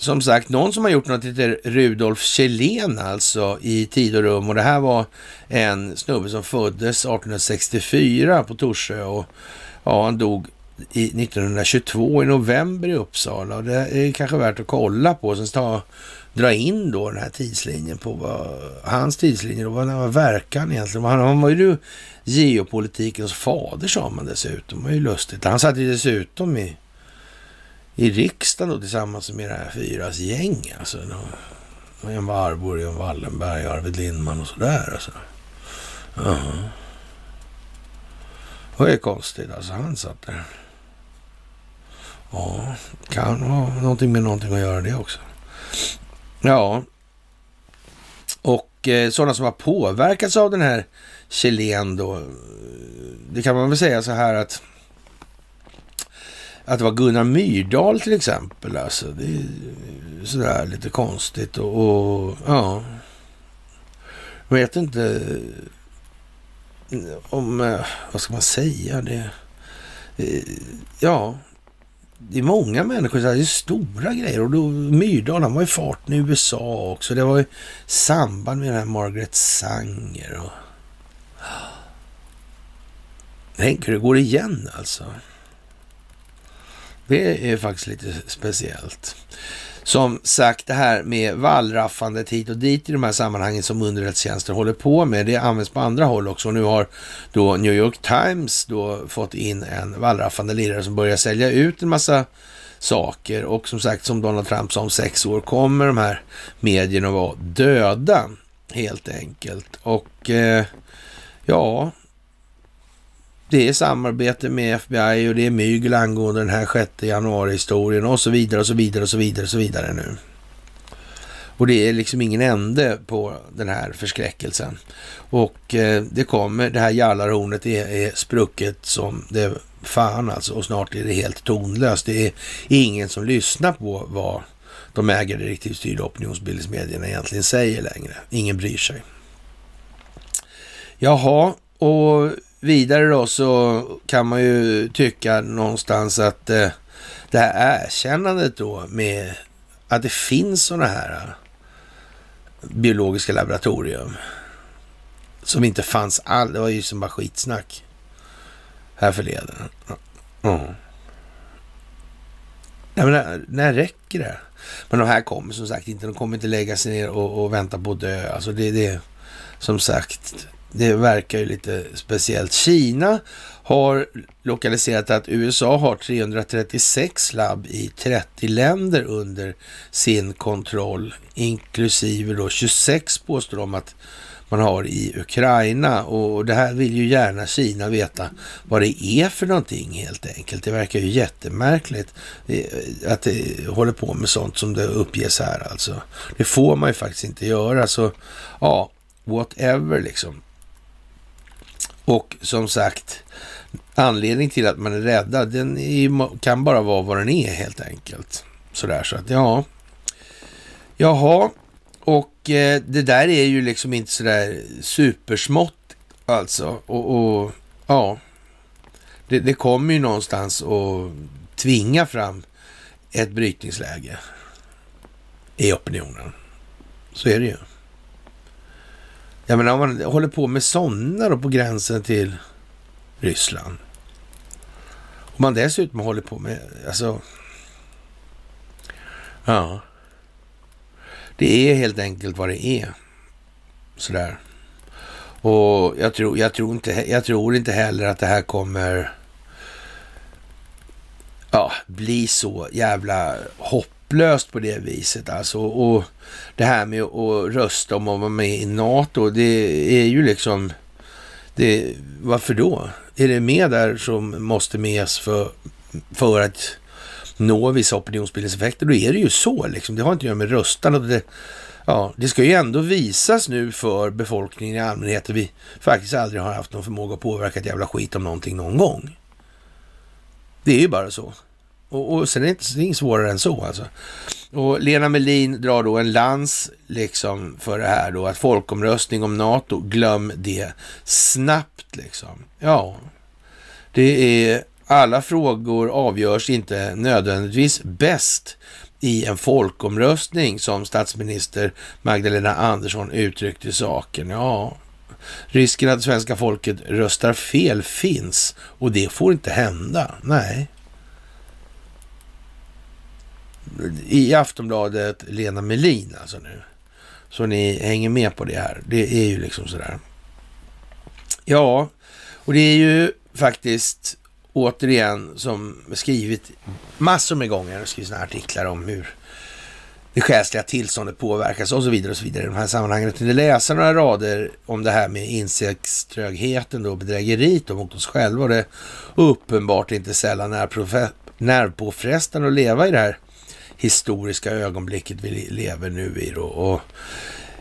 som sagt, någon som har gjort något heter Rudolf Kjellén alltså i tid och rum. Och det här var en snubbe som föddes 1864 på Torsö och ja, han dog i 1922 i november i Uppsala. Och det är kanske värt att kolla på. Sen ta, dra in då den här tidslinjen på vad, hans tidslinje och vad, vad verkar han egentligen? Han, han var ju geopolitikens fader sa man dessutom. Det var ju lustigt. Han satt ju dessutom i i riksdagen då tillsammans med det här fyras gäng. Alltså, då, en Arborg, en Wallenberg, Arvid Lindman och sådär. Alltså. Ja. Det är konstigt alltså, han satt där. Ja, kan ha någonting med någonting att göra det också. Ja, och eh, sådana som har påverkats av den här Chilen då, eh, det kan man väl säga så här att att det var Gunnar Myrdal till exempel. Alltså, det är sådär lite konstigt och, och ja. Jag vet inte om, vad ska man säga? Det, eh, ja, det är många människor, det är stora grejer. Och då, Myrdal, han var i farten i USA också. Det var i samband med den här Margaret Sanger. Och... Tänk hur det går igen alltså. Det är faktiskt lite speciellt. Som sagt, det här med wallraffandet hit och dit i de här sammanhangen som underrättelsetjänster håller på med, det används på andra håll också. Och nu har då New York Times då fått in en wallraffande lirare som börjar sälja ut en massa saker. Och som sagt, som Donald Trump sa om sex år kommer de här medierna att vara döda helt enkelt. Och eh, ja, det är samarbete med FBI och det är mygel angående den här 6 januari-historien och så vidare och så vidare och så vidare och så vidare nu. Och det är liksom ingen ände på den här förskräckelsen. Och eh, det kommer, det här jallarhornet är, är sprucket som det fan alltså och snart är det helt tonlöst. Det är ingen som lyssnar på vad de ägardirektivt styrda opinionsbildningsmedierna egentligen säger längre. Ingen bryr sig. Jaha, och vidare då så kan man ju tycka någonstans att eh, det här erkännandet då med att det finns sådana här eh, biologiska laboratorium som inte fanns alls. det var ju som bara skitsnack här förleden. Mm. Ja, men när, när räcker det? Men de här kommer som sagt inte, de kommer inte lägga sig ner och, och vänta på att dö. Alltså det, det som sagt, det verkar ju lite speciellt. Kina har lokaliserat att USA har 336 labb i 30 länder under sin kontroll, inklusive då 26 påstår de att man har i Ukraina och det här vill ju gärna Kina veta vad det är för någonting helt enkelt. Det verkar ju jättemärkligt eh, att det håller på med sånt som det uppges här alltså. Det får man ju faktiskt inte göra så ja, whatever liksom. Och som sagt, anledning till att man är rädda, den är, kan bara vara vad den är helt enkelt. Sådär så att ja. Jaha, och eh, det där är ju liksom inte sådär supersmått alltså. Och, och ja, det, det kommer ju någonstans att tvinga fram ett brytningsläge i opinionen. Så är det ju. Jag menar om man håller på med sådana då på gränsen till Ryssland. Om man dessutom håller på med, alltså, ja. Det är helt enkelt vad det är. Sådär. Och jag tror, jag tror, inte, jag tror inte heller att det här kommer ja, bli så jävla hopp hopplöst på det viset alltså. Och det här med att rösta om att vara med i NATO, det är ju liksom... Det, varför då? Är det med där som måste med för, för att nå vissa opinionsbildningseffekter, då är det ju så liksom. Det har inte att göra med röstandet. Det, ja, det ska ju ändå visas nu för befolkningen i allmänhet att vi faktiskt aldrig har haft någon förmåga att påverka ett jävla skit om någonting någon gång. Det är ju bara så. Och, och sen är det inte inget svårare än så alltså. Och Lena Melin drar då en lans liksom för det här då, att folkomröstning om NATO, glöm det snabbt liksom. Ja, det är alla frågor avgörs inte nödvändigtvis bäst i en folkomröstning som statsminister Magdalena Andersson uttryckte saken. Ja, risken att svenska folket röstar fel finns och det får inte hända. Nej. I Aftonbladet Lena Melin alltså nu. Så ni hänger med på det här. Det är ju liksom sådär. Ja, och det är ju faktiskt återigen som skrivit massor med gånger, skrivit sådana artiklar om hur det själsliga tillståndet påverkas och så vidare och så vidare i de här sammanhangen. Jag tänkte läsa några rader om det här med insektströgheten och bedrägeriet mot oss själva och det är uppenbart inte sällan nervpåfrestande att leva i det här historiska ögonblicket vi lever nu i då. Och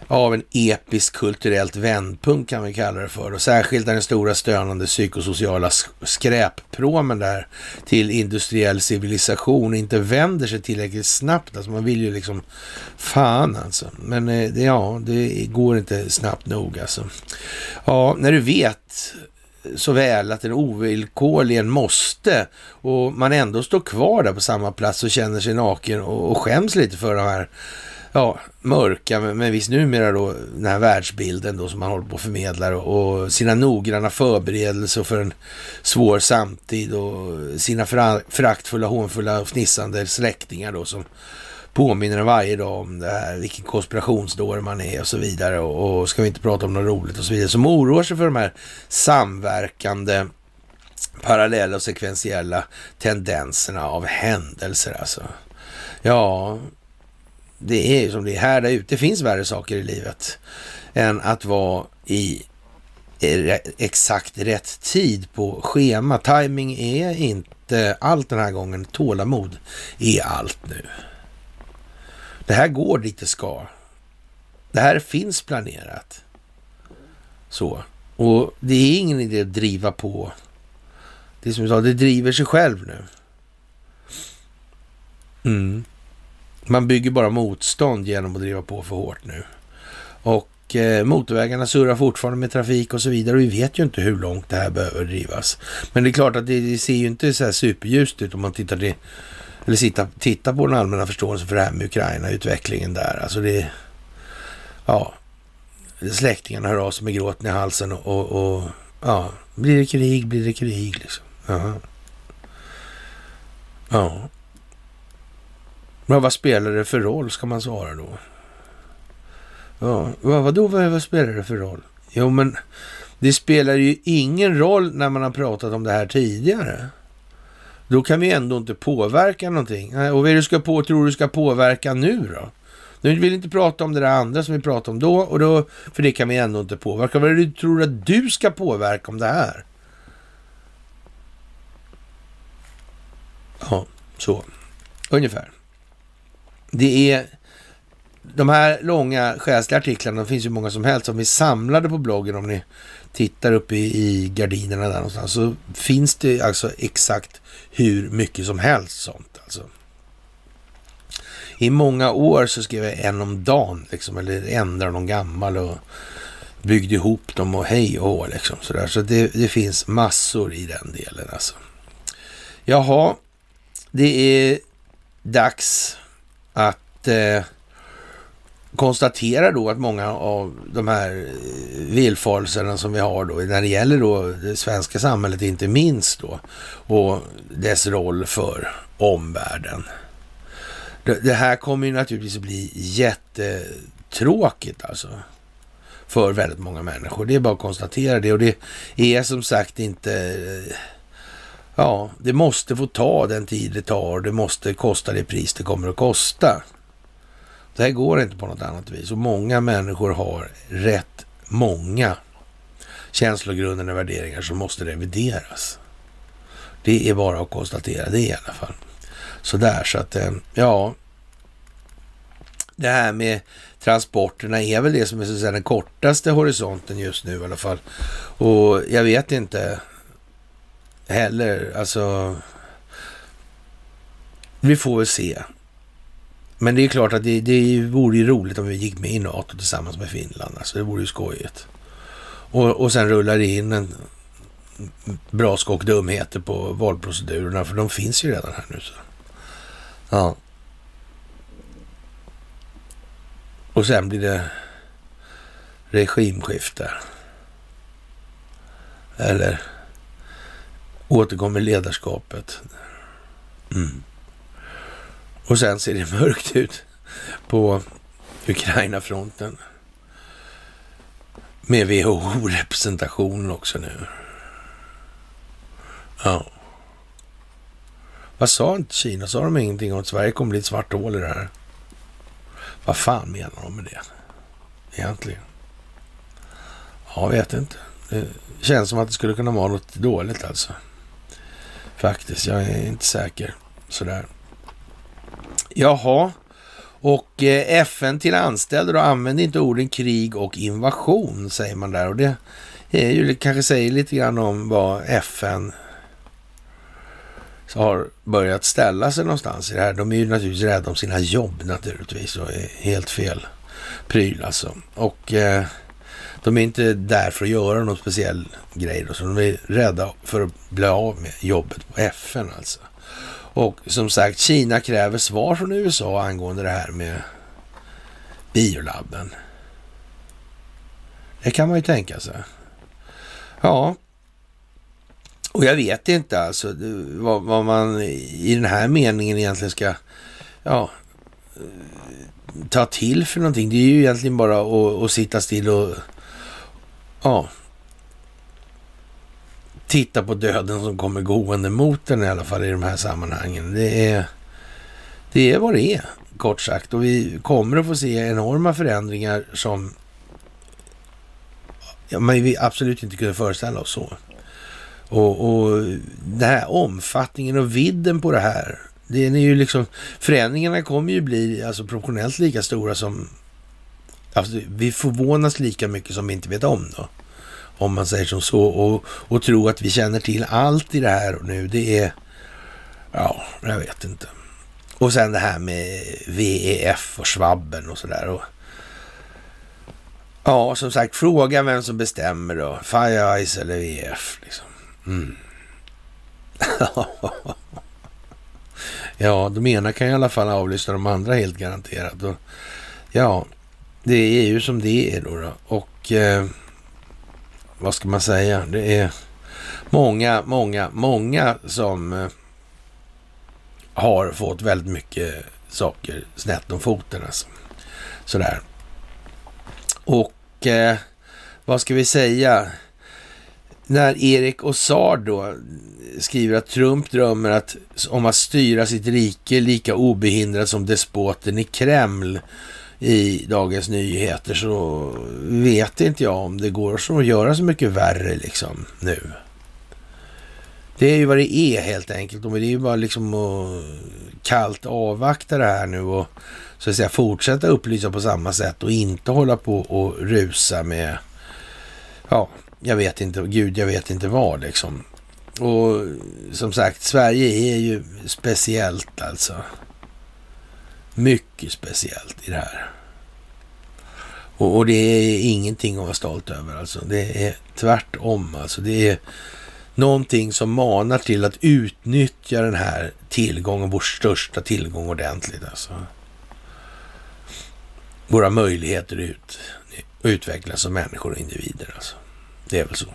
av en episk kulturellt vändpunkt kan vi kalla det för. Och särskilt när den stora stönande psykosociala skräppråmen där till industriell civilisation inte vänder sig tillräckligt snabbt. Alltså man vill ju liksom, fan alltså. Men eh, det, ja, det går inte snabbt nog alltså. Ja, när du vet så väl att den ovillkorligen måste och man ändå står kvar där på samma plats och känner sig naken och, och skäms lite för de här ja, mörka, men, men visst numera då den här världsbilden då som man håller på och förmedlar och, och sina noggranna förberedelser för en svår samtid och sina föraktfulla, hånfulla och fnissande släktingar då som påminner varje dag om det här, vilken konspirationsdåre man är och så vidare och, och ska vi inte prata om något roligt och så vidare, som oroar sig för de här samverkande parallella och sekventiella tendenserna av händelser alltså. Ja, det är ju som det är här där ute. Det finns värre saker i livet än att vara i exakt rätt tid på schema. Timing är inte allt den här gången. Tålamod är allt nu. Det här går dit det ska. Det här finns planerat. Så. Och det är ingen idé att driva på. Det är som jag sa, det driver sig själv nu. Mm. Man bygger bara motstånd genom att driva på för hårt nu. Och eh, motorvägarna surrar fortfarande med trafik och så vidare och vi vet ju inte hur långt det här behöver drivas. Men det är klart att det, det ser ju inte så här superljust ut om man tittar till eller sitta, titta på den allmänna förståelsen för det här med Ukraina, utvecklingen där. Alltså det, ja, släktingarna hör av sig med gråten i halsen och, och, och ja, blir det krig, blir det krig liksom. Aha. Ja. Men vad spelar det för roll, ska man svara då? Ja, vad, vadå, vad, vad spelar det för roll? Jo, men det spelar ju ingen roll när man har pratat om det här tidigare. Då kan vi ändå inte påverka någonting. Och vad är det du ska på, tror du ska påverka nu då? Nu vill inte prata om det där andra som vi pratade om då, och då, för det kan vi ändå inte påverka. Vad är det du tror att du ska påverka om det här? Ja, så. Ungefär. Det är de här långa själsliga artiklarna, de finns ju många som helst, som vi samlade på bloggen om ni tittar uppe i, i gardinerna där någonstans, så finns det alltså exakt hur mycket som helst sånt alltså. I många år så skrev jag en om dagen, liksom, eller ändrade någon gammal och byggde ihop dem och hej och hå, liksom sådär. Så det, det finns massor i den delen alltså. Jaha, det är dags att eh, konstaterar då att många av de här eh, villfarelserna som vi har då när det gäller då det svenska samhället inte minst då och dess roll för omvärlden. Det, det här kommer ju naturligtvis att bli jättetråkigt alltså för väldigt många människor. Det är bara att konstatera det och det är som sagt inte eh, Ja, det måste få ta den tid det tar. Det måste kosta det pris det kommer att kosta. Det här går inte på något annat vis och många människor har rätt många känslogrunder och värderingar som måste revideras. Det är bara att konstatera det i alla fall. Sådär så att, eh, ja. Det här med transporterna är väl det som är så att säga, den kortaste horisonten just nu i alla fall. Och jag vet inte heller, alltså. Vi får väl se. Men det är klart att det, det vore ju roligt om vi gick med i NATO tillsammans med Finland. Alltså det vore ju skojigt. Och, och sen rullar det in en bra skock dumheter på valprocedurerna, för de finns ju redan här nu. Så. Ja. Och sen blir det regimskifte. Eller återkommer ledarskapet. Mm. Och sen ser det mörkt ut på Ukraina-fronten. Med WHO-representationen också nu. Ja. Vad sa inte Kina? Sa de ingenting om att Sverige kommer bli ett svart hål i det här? Vad fan menar de med det egentligen? Jag vet inte. Det känns som att det skulle kunna vara något dåligt alltså. Faktiskt, jag är inte säker sådär. Jaha, och eh, FN till anställda då använder inte orden krig och invasion säger man där och det är ju kanske säger lite grann om vad FN har börjat ställa sig någonstans i det här. De är ju naturligtvis rädda om sina jobb naturligtvis och är helt fel pryl alltså. Och eh, de är inte där för att göra någon speciell grej då, så de är rädda för att bli av med jobbet på FN alltså. Och som sagt, Kina kräver svar från USA angående det här med biolabben. Det kan man ju tänka sig. Ja, och jag vet inte alltså vad, vad, man i den här meningen egentligen ska ja, eh, ta till för någonting. Det är ju egentligen bara att, att sitta still och ja, titta på döden som kommer gående mot den i alla fall i de här sammanhangen. Det är, det är vad det är, kort sagt. Och vi kommer att få se enorma förändringar som ja, man vi absolut inte kunde föreställa oss så. Och, och den här omfattningen och vidden på det här. Det är ju liksom, förändringarna kommer ju bli alltså, proportionellt lika stora som... Alltså, vi förvånas lika mycket som vi inte vet om då. Om man säger som så. Och, och tro att vi känner till allt i det här och nu. Det är... Ja, jag vet inte. Och sen det här med VEF och svabben och sådär. Ja, som sagt, fråga vem som bestämmer då. FIRE-EYES eller VEF liksom. Mm. ja, de ena kan i alla fall avlyssna de andra helt garanterat. Och, ja, det är ju som det är då. då. Och eh, vad ska man säga? Det är många, många, många som eh, har fått väldigt mycket saker snett om foten. Alltså. Sådär. Och eh, vad ska vi säga? när Erik Ossard då skriver att Trump drömmer att, om att styra sitt rike lika obehindrat som despoten i Kreml i Dagens Nyheter så vet inte jag om det går att göra så mycket värre liksom nu. Det är ju vad det är helt enkelt och det är ju bara liksom att kallt avvakta det här nu och så att säga fortsätta upplysa på samma sätt och inte hålla på och rusa med ja, jag vet inte, gud jag vet inte vad liksom. Och som sagt, Sverige är ju speciellt alltså. Mycket speciellt i det här. Och, och, det är ingenting att vara stolt över alltså. Det är tvärtom alltså. Det är någonting som manar till att utnyttja den här tillgången, vår största tillgång ordentligt alltså. Våra möjligheter ut, utvecklas som människor och individer alltså. Det är väl så.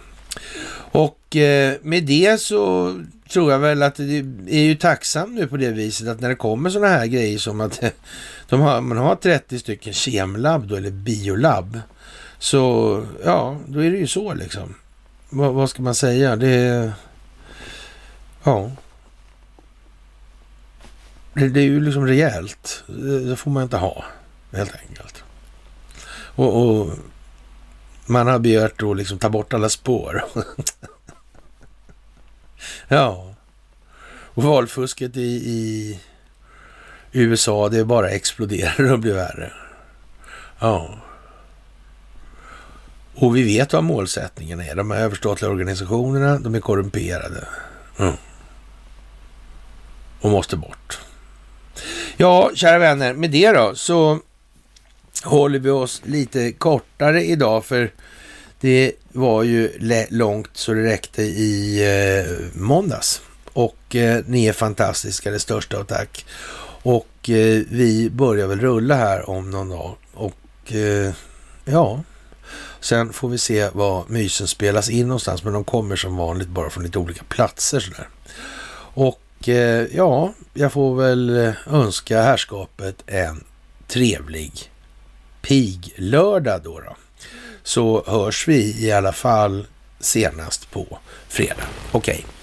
Och eh, med det så tror jag väl att det är ju tacksam nu på det viset att när det kommer sådana här grejer som att de har, man har 30 stycken kemlabb då, eller biolabb. Så ja, då är det ju så liksom. vad, vad ska man säga? Det är... Ja. Det, det, är ju liksom rejält. Det, det får man inte ha, helt enkelt. Och, och man har begärt att liksom ta bort alla spår. ja. Och valfusket i, i USA, det bara exploderar och blir värre. Ja. Och vi vet vad målsättningen är. De här överstatliga organisationerna, de är korrumperade. Mm. Och måste bort. Ja, kära vänner, med det då så håller vi oss lite kortare idag för Det var ju långt så det räckte i eh, måndags. Och eh, ni är fantastiska, det största och tack. Och eh, vi börjar väl rulla här om någon dag. Och eh, ja, sen får vi se var mysen spelas in någonstans. Men de kommer som vanligt bara från lite olika platser sådär. Och eh, ja, jag får väl eh, önska herrskapet en trevlig piglördag då, då. Så hörs vi i alla fall senast på fredag. Okej. Okay.